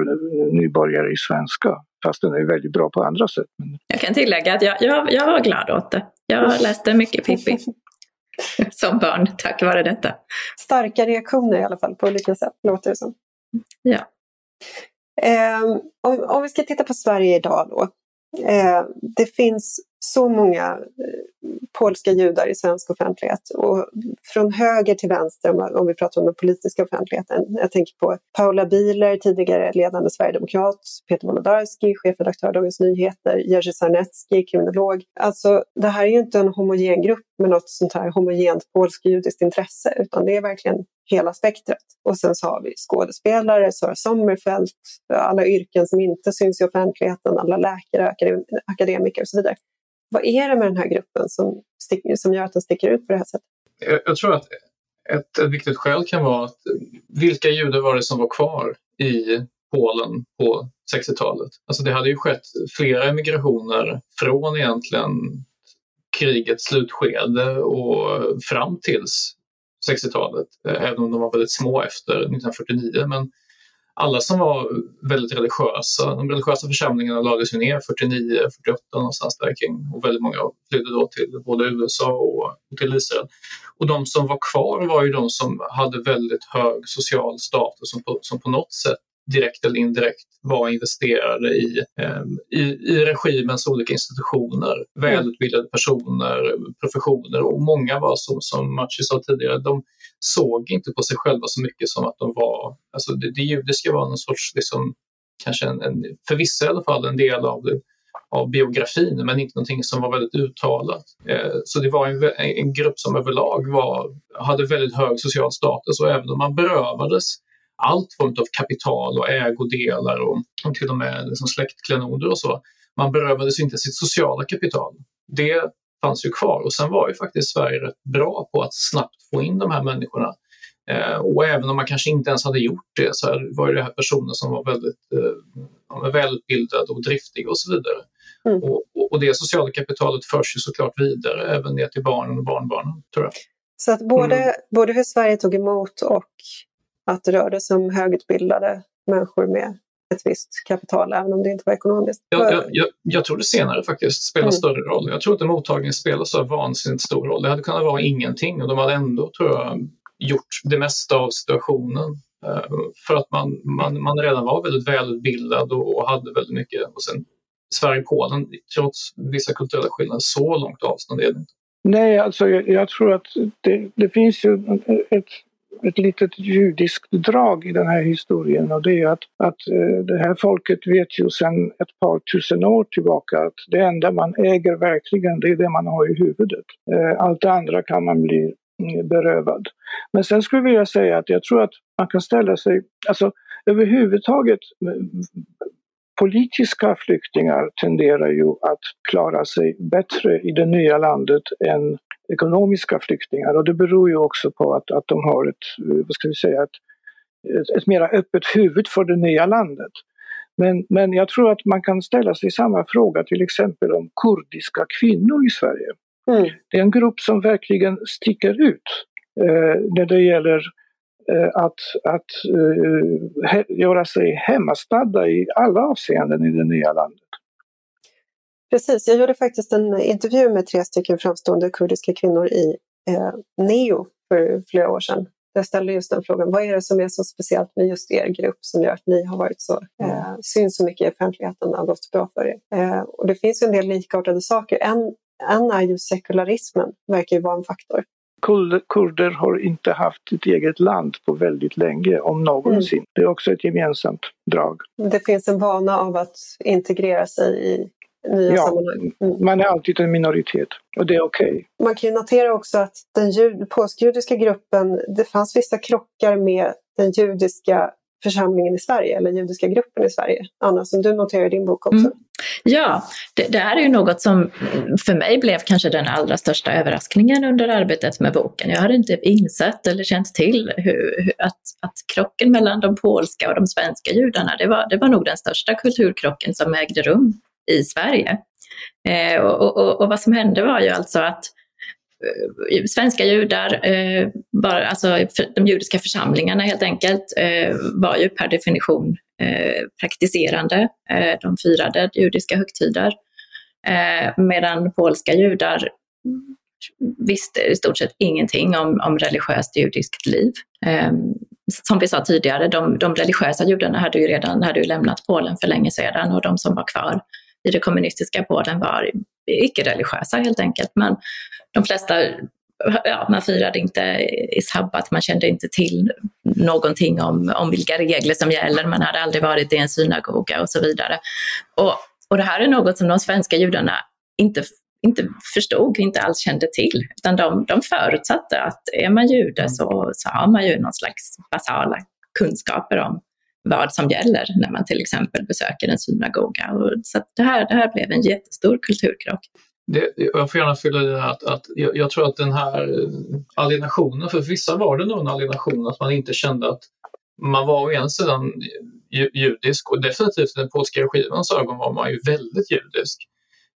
nybörjare i svenska, fast den är väldigt bra på andra sätt. Jag kan tillägga att jag, jag, jag var glad åt det. Jag läste mycket Pippi som barn tack vare detta. Starka reaktioner i alla fall på olika sätt, låter det som. Ja. Eh, om, om, vi ska titta på Sverige idag då. Eh, det finns så många eh, polska judar i svensk offentlighet. Och från höger till vänster, om vi pratar om den politiska offentligheten. Jag tänker på Paula Bieler, tidigare ledande sverigedemokrat, Peter Wolodarski, chefredaktör Dagens Nyheter, Jerzy Sarnecki, kriminolog. Alltså, det här är ju inte en homogen grupp med något sånt här homogent polsk-judiskt intresse, utan det är verkligen hela spektrat. Och sen så har vi skådespelare, Sara Sommerfeld, alla yrken som inte syns i offentligheten, alla läkare, akademiker och så vidare. Vad är det med den här gruppen som, som gör att den sticker ut på det här sättet? Jag, jag tror att ett, ett viktigt skäl kan vara att vilka judar var det som var kvar i Polen på 60-talet? Alltså det hade ju skett flera emigrationer från egentligen krigets slutskede och fram tills 60-talet, eh, även om de var väldigt små efter 1949. Men alla som var väldigt religiösa, de religiösa församlingarna lades ju ner 49, 48 någonstans där kring och väldigt många flydde då till både USA och till Israel. Och de som var kvar var ju de som hade väldigt hög social status som på, som på något sätt direkt eller indirekt var investerade i, eh, i, i regimens olika institutioner. Välutbildade personer, professioner och många var som, som Machi sa tidigare, de såg inte på sig själva så mycket som att de var, alltså det, det judiska var någon sorts, liksom, kanske en, en, för vissa i alla fall, en del av det av biografin men inte någonting som var väldigt uttalat. Eh, så det var en, en grupp som överlag var, hade väldigt hög social status och även om man berövades allt form av kapital och ägodelar och, och till och med liksom släktklenoder och så. Man berövades inte sitt sociala kapital. Det fanns ju kvar och sen var ju faktiskt Sverige rätt bra på att snabbt få in de här människorna. Eh, och även om man kanske inte ens hade gjort det så var det här personer som var väldigt eh, välutbildade och driftiga och så vidare. Mm. Och, och, det sociala kapitalet förs ju såklart vidare även ner till barnen och barnbarnen. Tror jag. Så att både, mm. både hur Sverige tog emot och att det rörde sig om högutbildade människor med ett visst kapital, även om det inte var ekonomiskt. Jag, jag, jag, jag tror det senare faktiskt spelar mm. större roll. Jag tror inte mottagningen spelar så vansinnigt stor roll. Det hade kunnat vara ingenting och de hade ändå, tror jag, gjort det mesta av situationen. Uh, för att man, man, man redan var väldigt välutbildad och, och hade väldigt mycket. Och sen Sverige-Polen, trots vissa kulturella skillnader, så långt avstånd är det inte. Nej, alltså jag, jag tror att det, det, finns ju ett, ett litet judiskt drag i den här historien och det är att, att eh, det här folket vet ju sedan ett par tusen år tillbaka att det enda man äger verkligen det är det man har i huvudet. Eh, allt det andra kan man bli mm, berövad. Men sen skulle jag vilja säga att jag tror att man kan ställa sig, alltså överhuvudtaget politiska flyktingar tenderar ju att klara sig bättre i det nya landet än ekonomiska flyktingar och det beror ju också på att, att de har ett, vad ska vi säga, ett, ett, ett mera öppet huvud för det nya landet. Men, men jag tror att man kan ställa sig samma fråga till exempel om kurdiska kvinnor i Sverige. Mm. Det är en grupp som verkligen sticker ut eh, när det gäller Eh, att, att uh, göra sig hemmastadda i alla avseenden i det nya landet. Precis, jag gjorde faktiskt en intervju med tre stycken framstående kurdiska kvinnor i eh, NEO för flera år sedan. Jag ställde just den frågan, vad är det som är så speciellt med just er grupp som gör att ni har varit så, eh, mm. syns så mycket i offentligheten och har gått bra för er? Eh, och det finns ju en del likartade saker. En, en är ju sekularismen, verkar ju vara en faktor kurder har inte haft ett eget land på väldigt länge, om någonsin. Mm. Det är också ett gemensamt drag. Det finns en vana av att integrera sig i nya ja, sammanhang. Mm. Man är alltid en minoritet och det är okej. Okay. Man kan ju notera också att den påskjudiska gruppen, det fanns vissa krockar med den judiska församlingen i Sverige, eller judiska gruppen i Sverige. Anna, som du noterar i din bok också. Mm. Ja, det, det, här är ju något som för mig blev kanske den allra största överraskningen under arbetet med boken. Jag hade inte insett eller känt till hur, hur, att, att krocken mellan de polska och de svenska judarna, det var, det var nog den största kulturkrocken som ägde rum i Sverige. Eh, och, och, och, vad som hände var ju alltså att Eh, Eh, svenska judar, eh, bara, alltså de judiska församlingarna helt enkelt, eh, var ju per definition eh, praktiserande. Eh, de firade judiska högtider. Eh, medan polska judar visste i stort sett ingenting om, om religiöst judiskt liv. Eh, som vi sa tidigare, de, de religiösa judarna hade ju redan hade ju lämnat Polen för länge sedan och de som var kvar i det kommunistiska Polen var icke-religiösa helt enkelt. Men de flesta ja, man firade inte i sabbat, man kände inte till någonting om, om vilka regler som gäller, man hade aldrig varit i en synagoga och så vidare. Och, och det här är något som de svenska judarna inte, inte förstod, inte alls kände till, utan de, de förutsatte att är man jude så, så har man ju någon slags basala kunskaper om vad som gäller när man till exempel besöker en synagoga. Och så det, här, det här blev en jättestor kulturkrock. Det, jag får gärna fylla i att, att jag, jag, tror att den här eh, alienationen, för vissa var det nog en alienation att man inte kände att man var å ena sidan judisk och definitivt i den polska regimens ögon var man ju väldigt judisk.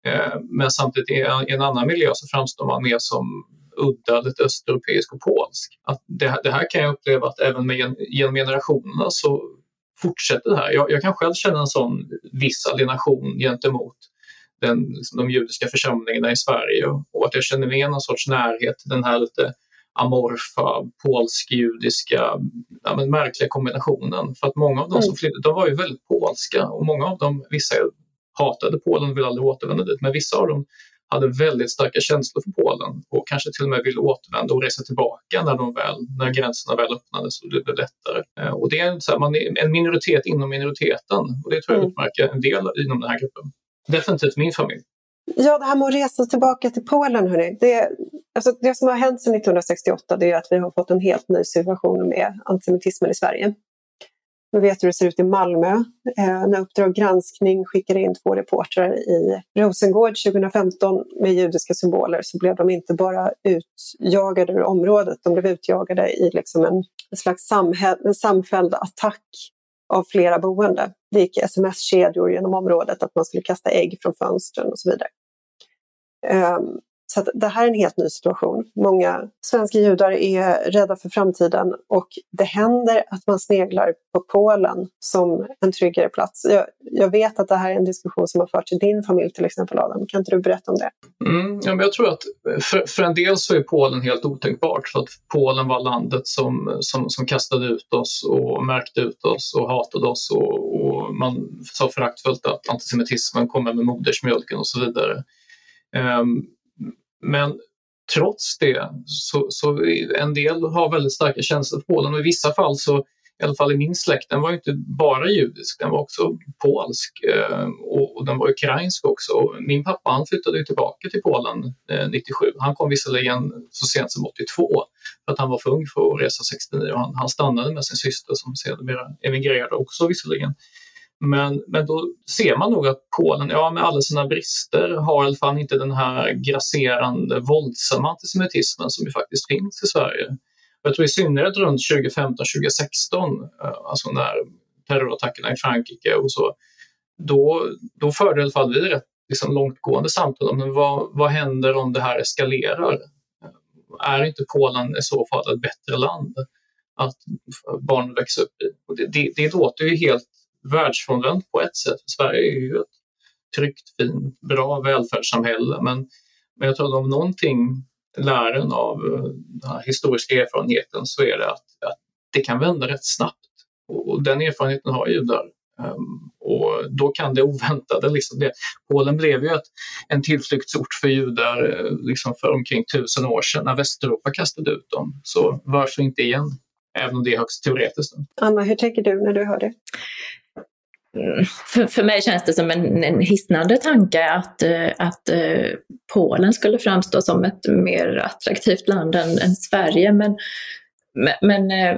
Eh, men samtidigt i en, i en annan miljö så framstår man mer som udda, lite östeuropeisk och polsk. Att det, det här kan jag uppleva att även med, genom generationerna så fortsätter det här. Jag, jag kan själv känna en sån viss alienation gentemot den, liksom, de judiska församlingarna i Sverige och, att jag känner med någon sorts närhet till den här lite amorfa, polsk-judiska, ja, men märkliga kombinationen. För att många av de som mm. flydde, de var ju väldigt polska och många av dem, vissa hatade Polen och ville aldrig återvända dit, men vissa av dem hade väldigt starka känslor för Polen och kanske till och med ville återvända och resa tillbaka när, de väl, när gränserna väl öppnades och det blev lättare. Eh, och det är, så här, man är en minoritet inom minoriteten och det tror jag mm. utmärker en del inom den här gruppen. Definitivt min familj. Ja, det här med att resa tillbaka till Polen, hörni. Det, alltså, det som har hänt sedan 1968 det är att vi har fått en helt ny situation med antisemitismen i Sverige. Vi vet hur det ser ut i Malmö. Eh, när Uppdrag granskning skickade in två reportrar i Rosengård 2015 med judiska symboler så blev de inte bara utjagade ur området, de blev utjagade i liksom en, en slags en samfälld attack av flera boende. Det gick sms-kedjor genom området att man skulle kasta ägg från fönstren och så vidare. Um, så det här är en helt ny situation. Många svenska judar är rädda för framtiden och det händer att man sneglar på Polen som en tryggare plats. Jag, jag vet att det här är en diskussion som har förts i din familj till exempel Adam. Kan inte du berätta om det? Mm, ja, men jag tror att för, för, en del så är Polen helt otänkbart för att Polen var landet som, som, som kastade ut oss och märkte ut oss och hatade oss och, och man sa föraktfullt att antisemitismen kommer med modersmjölken och så vidare. Um, men trots det så, så en del har väldigt starka känslor för Polen och i vissa fall så i alla fall i min släkt, den var inte bara judisk, den var också polsk eh, och, den var ukrainsk också. Min pappa han flyttade tillbaka till Polen eh, 97. Han kom visserligen så sent som 82 för att han var för ung för att resa 69 och han, han stannade med sin syster som sedermera emigrerade också visserligen. Men, men då ser man nog att Polen, ja med alla sina brister, har i alla fall inte den här grasserande våldsamma antisemitismen som ju faktiskt finns i Sverige. Jag tror i synnerhet runt 2015-2016, eh, alltså när terrorattackerna i Frankrike och så, då, då förde i alla fall vi rätt liksom, långtgående samtal om vad, vad händer om det här eskalerar? Är inte Polen i så fall ett bättre land att barn växer upp i? Och det, det, det låter ju helt världsfrånvänt på ett sätt. Sverige är ju ett tryggt, fint, bra välfärdssamhälle men, men jag tror att om någonting lär en av eh, den här historiska erfarenheten så är det att, att det kan vända rätt snabbt och, och den erfarenheten har judar. Um, ehm, och då kan det oväntade, liksom det. Polen blev ju ett, en tillflyktsort för judar eh, liksom för omkring tusen år sedan när Västeuropa kastade ut dem. Så varför inte igen? Även om det är högst teoretiskt. Anna, hur tänker du när du hör det? För, för mig känns det som en, en hisnande tanke att, eh, att eh, Polen skulle framstå som ett mer attraktivt land än, än Sverige. Men, men eh,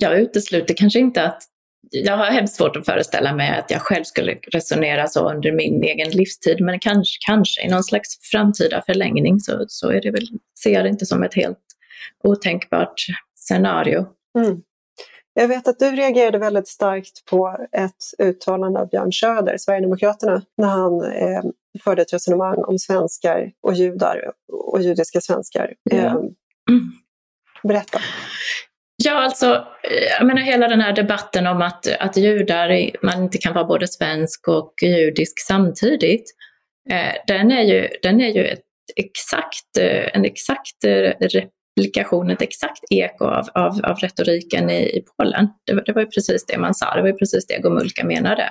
jag utesluter kanske inte att jag har hemskt svårt att föreställa mig att jag själv skulle resonera så under min egen livstid, men kanske, kanske i någon slags framtida förlängning så, så är det väl, ser jag det inte som ett helt otänkbart scenario. Mm. Jag vet att du reagerade väldigt starkt på ett uttalande av Björn Söder, Sverigedemokraterna, när han eh, förde ett resonemang om svenskar och judar och judiska svenskar. Eh, berätta. Ja, alltså, jag menar hela den här debatten om att, att judar, man inte kan vara både svensk och judisk samtidigt, eh, den är ju, den är ju ett exakt, eh, en exakt eh, replikation, ett exakt eko av, av, av retoriken i, i Polen. Det, det, var ju precis det man sa, det var ju precis det Gomulka menade.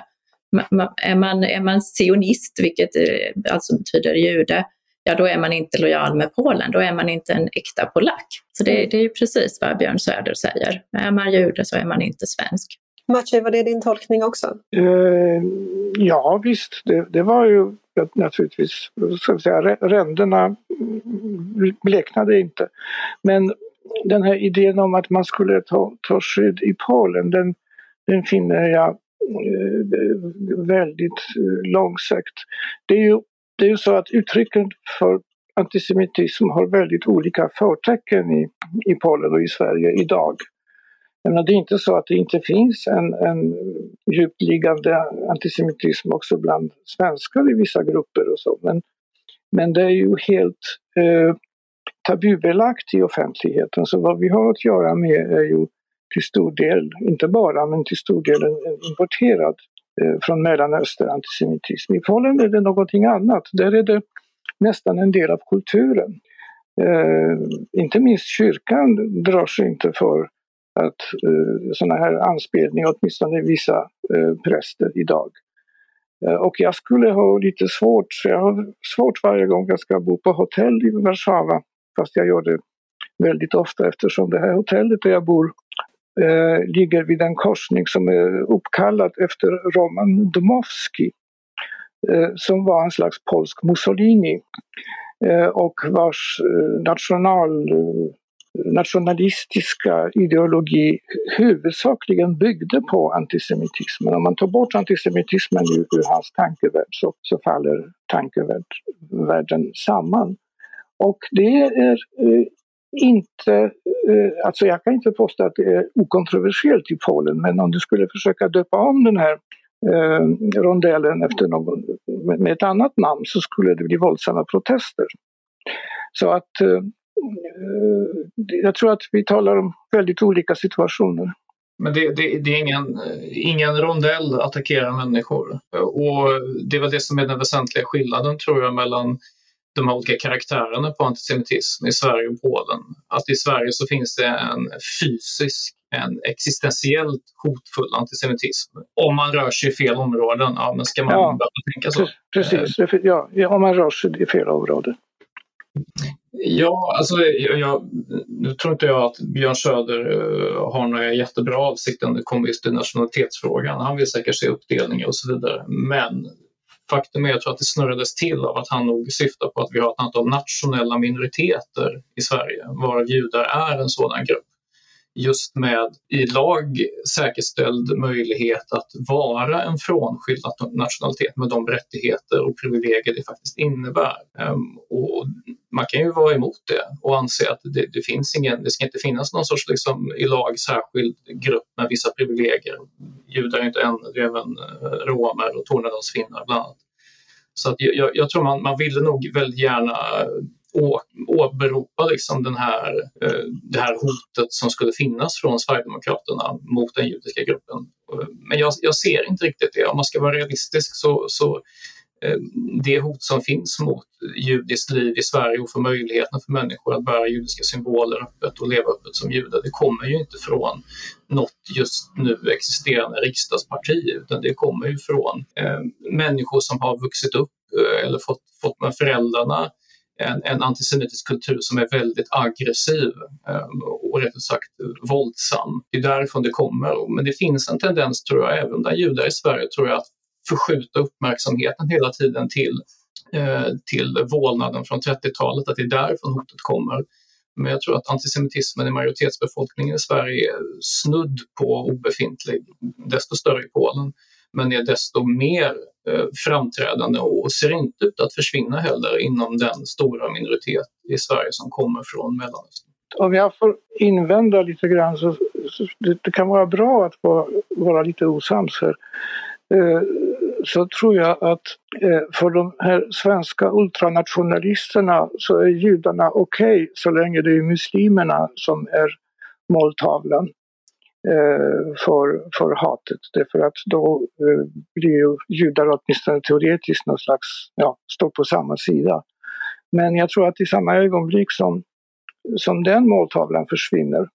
Man, är, man, är man sionist, vilket eh, alltså betyder jude, ja då är man inte lojal med Polen, då är man inte en äkta polack. Så det, det är ju precis vad Björn Söder säger. Är man jude så är man inte svensk. Maciej, var det din tolkning också? Uh, ja visst, det, det, var ju naturligtvis, så att säga, ränderna bleknade inte. Men den här idén om att man skulle ta, ta skydd i Polen, den, den finner jag eh, väldigt eh, långsökt. Det är ju det är ju så att uttrycken för antisemitism har väldigt olika förtecken i, i Polen och i Sverige idag. Men det är inte så att det inte finns en, en djupliggande antisemitism också bland svenskar i vissa grupper och så. Men, men det är ju helt eh, tabubelagt i offentligheten. Så vad vi har att göra med är ju till stor del, inte bara, men till stor del importerad eh, från Mellanöstern antisemitism. I Polen är det någonting annat. Där är det nästan en del av kulturen. Eh, inte minst kyrkan drar sig inte för att eh, sådana här anspelningar, åtminstone vissa eh, präster idag. Eh, och jag skulle ha lite svårt, för jag har svårt varje gång jag ska bo på hotell i Warszawa, fast jag gör det väldigt ofta eftersom det här hotellet där jag bor eh, ligger vid en korsning som är uppkallad efter Roman Dmowski eh, som var en slags polsk Mussolini eh, och vars eh, national nationalistiska ideologi huvudsakligen byggde på antisemitismen. Om man tar bort antisemitismen ur, hans tankevärld så, så faller tankevärlden samman. Och det är eh, inte, eh, alltså jag kan inte påstå att det är okontroversiellt i Polen, men om du skulle försöka döpa om den här eh, rondellen efter någon, med ett annat namn så skulle det bli våldsamma protester. Så att eh, jag tror att vi talar om väldigt olika situationer. Men det, det, det, är ingen, ingen rondell attackerar människor. Och det är väl det som är den väsentliga skillnaden tror jag mellan de här olika karaktärerna på antisemitism i Sverige och Polen. Att i Sverige så finns det en fysisk, en existentiellt hotfull antisemitism. Om man rör sig i fel områden, ja men ska man ja, tänka så? Precis, ja, om man rör sig i fel områden. Ja, alltså jag, jag, nu tror inte jag att Björn Söder uh, har några jättebra avsikter när det kommer just till nationalitetsfrågan. Han vill säkert se uppdelningar och så vidare. Men faktum är att det snurrades till av att han nog syftar på att vi har ett antal nationella minoriteter i Sverige, varav judar är en sådan grupp just med i lag säkerställd möjlighet att vara en frånskild nationalitet med de rättigheter och privilegier det faktiskt innebär. Ehm, och man kan ju vara emot det och anse att det, det, finns ingen, det ska inte finnas någon sorts liksom, i lag särskild grupp med vissa privilegier. Judar är inte en, det är även eh, romer och tornedalsfinnar bland annat. Så att jag, jag tror man, man ville nog väldigt gärna åberopa liksom den här, eh, det här hotet som skulle finnas från Sverigedemokraterna mot den judiska gruppen. Men jag, jag ser inte riktigt det. Om man ska vara realistisk så, så eh, det hot som finns mot judiskt liv i Sverige och för möjligheten för människor att bära judiska symboler öppet och leva öppet som judar, det kommer ju inte från något just nu existerande riksdagsparti utan det kommer ju från eh, människor som har vuxit upp eh, eller fått, fått med föräldrarna en, en antisemitisk kultur som är väldigt aggressiv ehm, och rätt sagt våldsam. Det är därifrån det kommer. Men det finns en tendens, tror jag, även bland judar i Sverige, tror jag, att förskjuta uppmärksamheten hela tiden till, eh, till vålnaden från 30-talet, att det är därifrån hotet kommer. Men jag tror att antisemitismen i majoritetsbefolkningen i Sverige är snudd på obefintlig, desto större i Polen, men är desto mer Eh, framträdande och ser inte ut att försvinna heller inom den stora minoritet i Sverige som kommer från Mellanöstern. Om jag får invända lite grann så, så det, det, kan vara bra att vara, vara lite osams här. Eh, så tror jag att eh, för de här svenska ultranationalisterna så är judarna okej okay, så länge det är muslimerna som är måltavlan. Eh, för, för hatet. Därför att då eh, blir ju judar åtminstone teoretiskt någon slags, ja, står på samma sida. Men jag tror att i samma ögonblick som, som den måltavlan försvinner,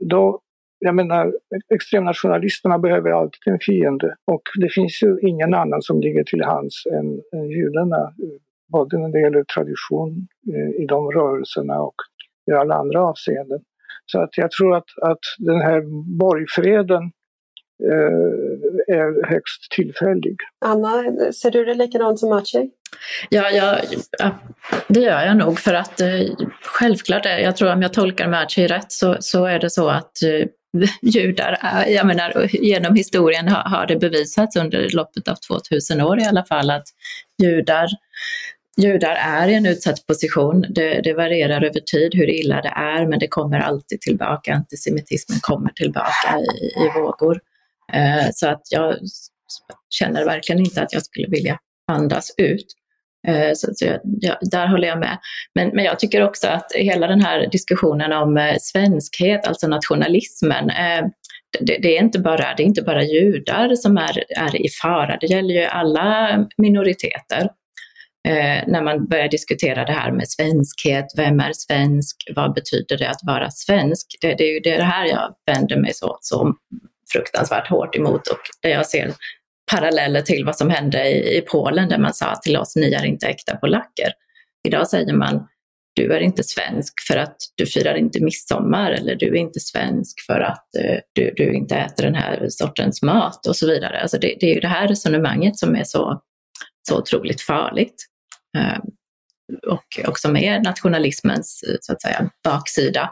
då, jag menar, extremnationalisterna behöver alltid en fiende och det finns ju ingen annan som ligger till hands än, än judarna, både när det gäller tradition eh, i de rörelserna och i alla andra avseenden. Så att jag tror att, att den här borgfreden eh, är högst tillfällig. Anna, ser du det likadant som Maciej? Ja, ja, det gör jag nog för att eh, självklart, är, jag tror om jag tolkar Maciej rätt så, så är det så att eh, judar, jag menar genom historien har, har det bevisats under loppet av 2000 år i alla fall att judar Judar är i en utsatt position. Det, det, varierar över tid hur illa det är, men det kommer alltid tillbaka. Antisemitismen kommer tillbaka i, i vågor. Eh, så att jag känner verkligen inte att jag skulle vilja andas ut. Eh, så, så jag, jag, där håller jag med. Men, men jag tycker också att hela den här diskussionen om eh, svenskhet, alltså nationalismen, eh, det, det, är inte bara, det är inte bara judar som är, är i fara, det gäller ju alla minoriteter. Eh, när man börjar diskutera det här med svenskhet, vem är svensk, vad betyder det att vara svensk? Det, det är ju det här jag vänder mig så, så fruktansvärt hårt emot och där jag ser paralleller till vad som hände i, i Polen där man sa till oss, ni är inte äkta polacker. Idag säger man, du är inte svensk för att du firar inte midsommar eller du är inte svensk för att uh, du, du inte äter den här sortens mat och så vidare. Alltså det, det är ju det här resonemanget som är så, så otroligt farligt. Ehm, och också med nationalismens eh, så att säga, baksida.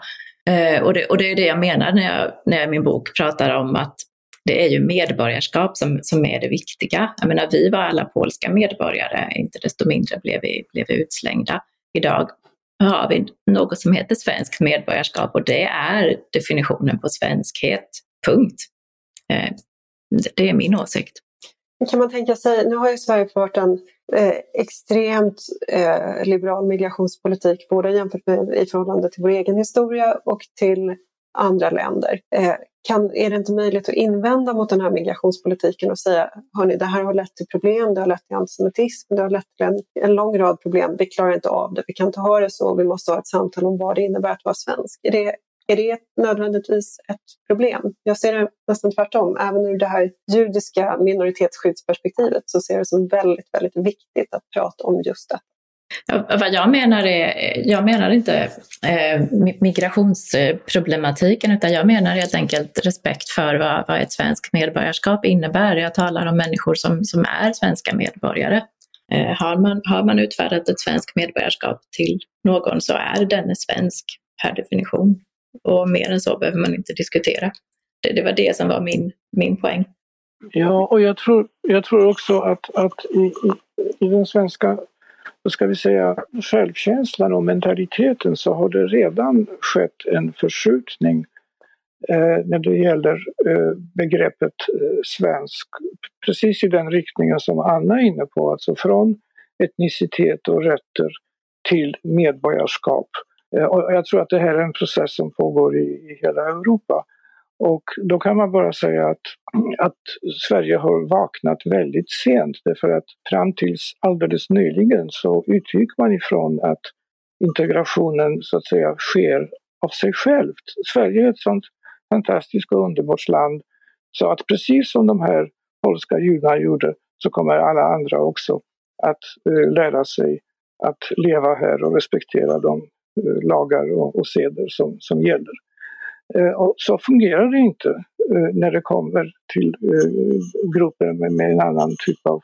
Ehm, och, det, och det är det jag menar när jag, när jag i min bok pratar om att det är ju medborgarskap som, som är det viktiga. Jag menar, vi var alla polska medborgare, inte desto mindre blev vi, blev vi utslängda. Idag har vi något som heter svenskt medborgarskap och det är definitionen på svenskhet. Punkt. Ehm, det är min åsikt. Kan man tänka sig, nu har ju Sverige fört en eh, extremt eh, liberal migrationspolitik, både jämfört med i förhållande till vår egen historia och till andra länder. Eh, kan, är det inte möjligt att invända mot den här migrationspolitiken och säga hörni, det här har lett till problem, det har lett till antisemitism, det har lett till en, en lång rad problem, vi klarar inte av det, vi kan inte ha det så, vi måste ha ett samtal om vad det innebär att vara svensk. Är det, är det nödvändigtvis ett problem? Jag ser det nästan tvärtom. Även ur det här judiska minoritetsskyddsperspektivet så ser jag det som väldigt, väldigt viktigt att prata om just det. Vad jag menar är, jag menar inte eh, migrationsproblematiken utan jag menar helt enkelt respekt för vad, vad ett svenskt medborgarskap innebär. Jag talar om människor som, som är svenska medborgare. Eh, har, man, har man utfärdat ett svenskt medborgarskap till någon så är denne svensk per definition. Och mer än så behöver man inte diskutera. Det, det var det som var min, min poäng. Ja, och jag tror, jag tror också att, att i, i, i den svenska vad ska vi säga, självkänslan och mentaliteten så har det redan skett en förskjutning eh, när det gäller eh, begreppet eh, svensk. Precis i den riktningen som Anna är inne på, alltså från etnicitet och rötter till medborgarskap. Eh, och jag tror att det här är en process som pågår i, i hela Europa. Och då kan man bara säga att, att Sverige har vaknat väldigt sent därför att fram tills alldeles nyligen så utgick man ifrån att integrationen så att säga sker av sig självt. Sverige är ett sånt fantastiskt och underbart land så att precis som de här polska judarna gjorde så kommer alla andra också att uh, lära sig att leva här och respektera de lagar och, och seder som, som gäller. Eh, och så fungerar det inte eh, när det kommer till eh, grupper med, en annan typ av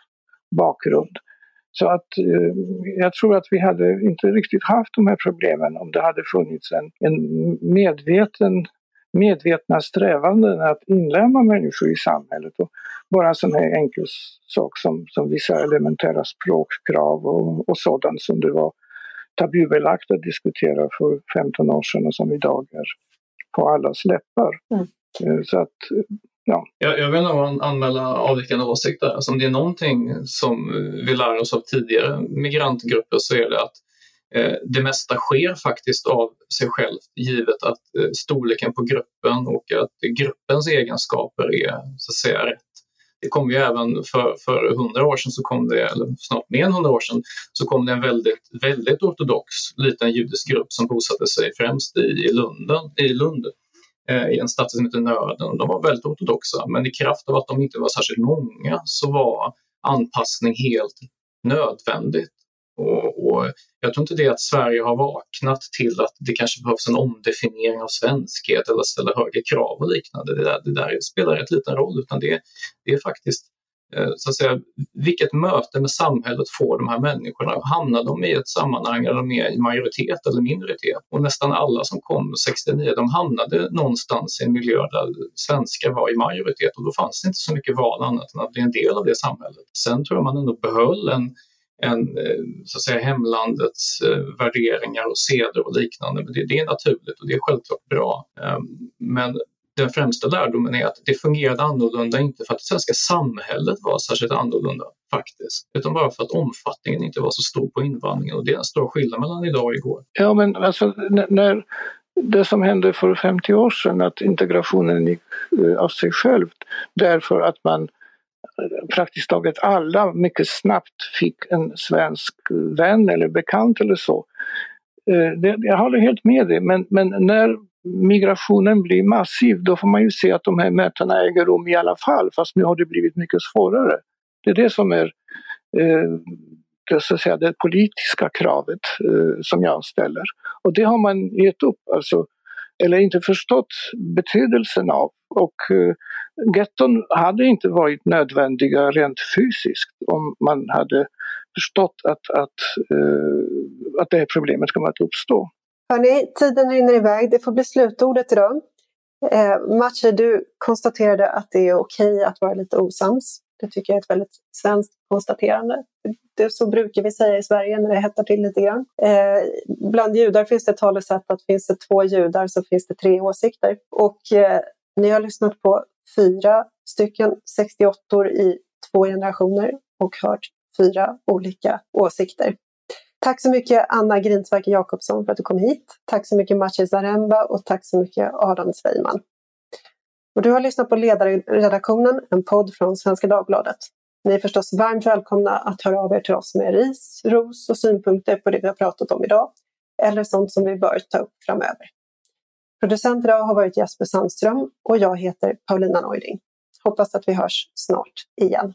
bakgrund. Så att eh, jag tror att vi hade inte riktigt haft de här problemen om det hade funnits en, en medveten medvetna strävanden att inlämna människor i samhället. Och bara en sån här enkel sak som, som vissa elementära språkkrav och, och sådant som det var tabubelagt att diskutera för 15 år sedan och som idag är på allas läppar. Mm. Eh, så att, ja. Jag, jag vill nog anmäla avvikande åsikter. Alltså om det är någonting som vi lär oss av tidigare migrantgrupper så är det att eh, det mesta sker faktiskt av sig självt givet att eh, storleken på gruppen och att gruppens egenskaper är så att säga rätt. Det kom ju även för, för 100 år sedan, så kom det, eller snart mer än 100 år sedan, så kom det en väldigt, väldigt ortodox liten judisk grupp som bosatte sig främst i, Lunden, i Lund eh, i en stad som heter Nöden. De var väldigt ortodoxa, men i kraft av att de inte var särskilt många så var anpassning helt nödvändigt. Och, och, jag tror inte det att Sverige har vaknat till att det kanske behövs en omdefiniering av svenskhet eller ställa högre krav och liknande. Det där, det där spelar rätt liten roll utan det, det är faktiskt eh, så att säga, vilket möte med samhället får de här människorna? Hamnar de i ett sammanhang där de är i majoritet eller minoritet? Och nästan alla som kom 69, de hamnade någonstans i en miljö där svenskar var i majoritet och då fanns det inte så mycket val annat än att bli en del av det samhället. Sen tror jag man ändå behöll en en, eh, så att säga, hemlandets eh, värderingar och seder och liknande. Men det, det, är naturligt och det är självklart bra. Ehm, men den främsta lärdomen är att det fungerade annorlunda, inte för att det svenska samhället var särskilt annorlunda faktiskt, utan bara för att omfattningen inte var så stor på invandringen och det är en stor skillnad mellan idag och igår. Ja, men alltså när det som hände för 50 år sedan, att integrationen gick eh, av sig själv, därför att man praktiskt taget alla mycket snabbt fick en svensk vän eller bekant eller så. Eh, det, jag håller helt med dig, men, men när migrationen blir massiv då får man ju se att de här mötena äger rum i alla fall, fast nu har det blivit mycket svårare. Det är det som är eh, det, så att säga, det politiska kravet eh, som jag ställer. Och det har man gett upp, alltså, eller inte förstått betydelsen av. Och eh, getton hade inte varit nödvändiga rent fysiskt om man hade förstått att, att, eh, att det här problemet kommer att uppstå. Hörni, tiden rinner iväg. Det får bli slutordet idag. Eh, Matcher, du konstaterade att det är okej att vara lite osams. Det tycker jag är ett väldigt svenskt konstaterande. Det, så brukar vi säga i Sverige när det hettar till lite grann. Eh, bland judar finns det ett talesätt att finns det två judar så finns det tre åsikter. Och eh, ni har lyssnat på fyra stycken 68 i två generationer och hört fyra olika åsikter. Tack så mycket Anna Grinsverker Jakobsson för att du kom hit. Tack så mycket Maciej Zaremba och tack så mycket Adam Sveiman. Och du har lyssnat på Ledarredaktionen, en podd från Svenska Dagbladet. Ni är förstås varmt välkomna att höra av er till oss med ris, ros och synpunkter på det vi har pratat om idag, eller sånt som vi bör ta upp framöver. Producent idag har varit Jesper Sandström och jag heter Paulina Neuding. Hoppas att vi hörs snart igen.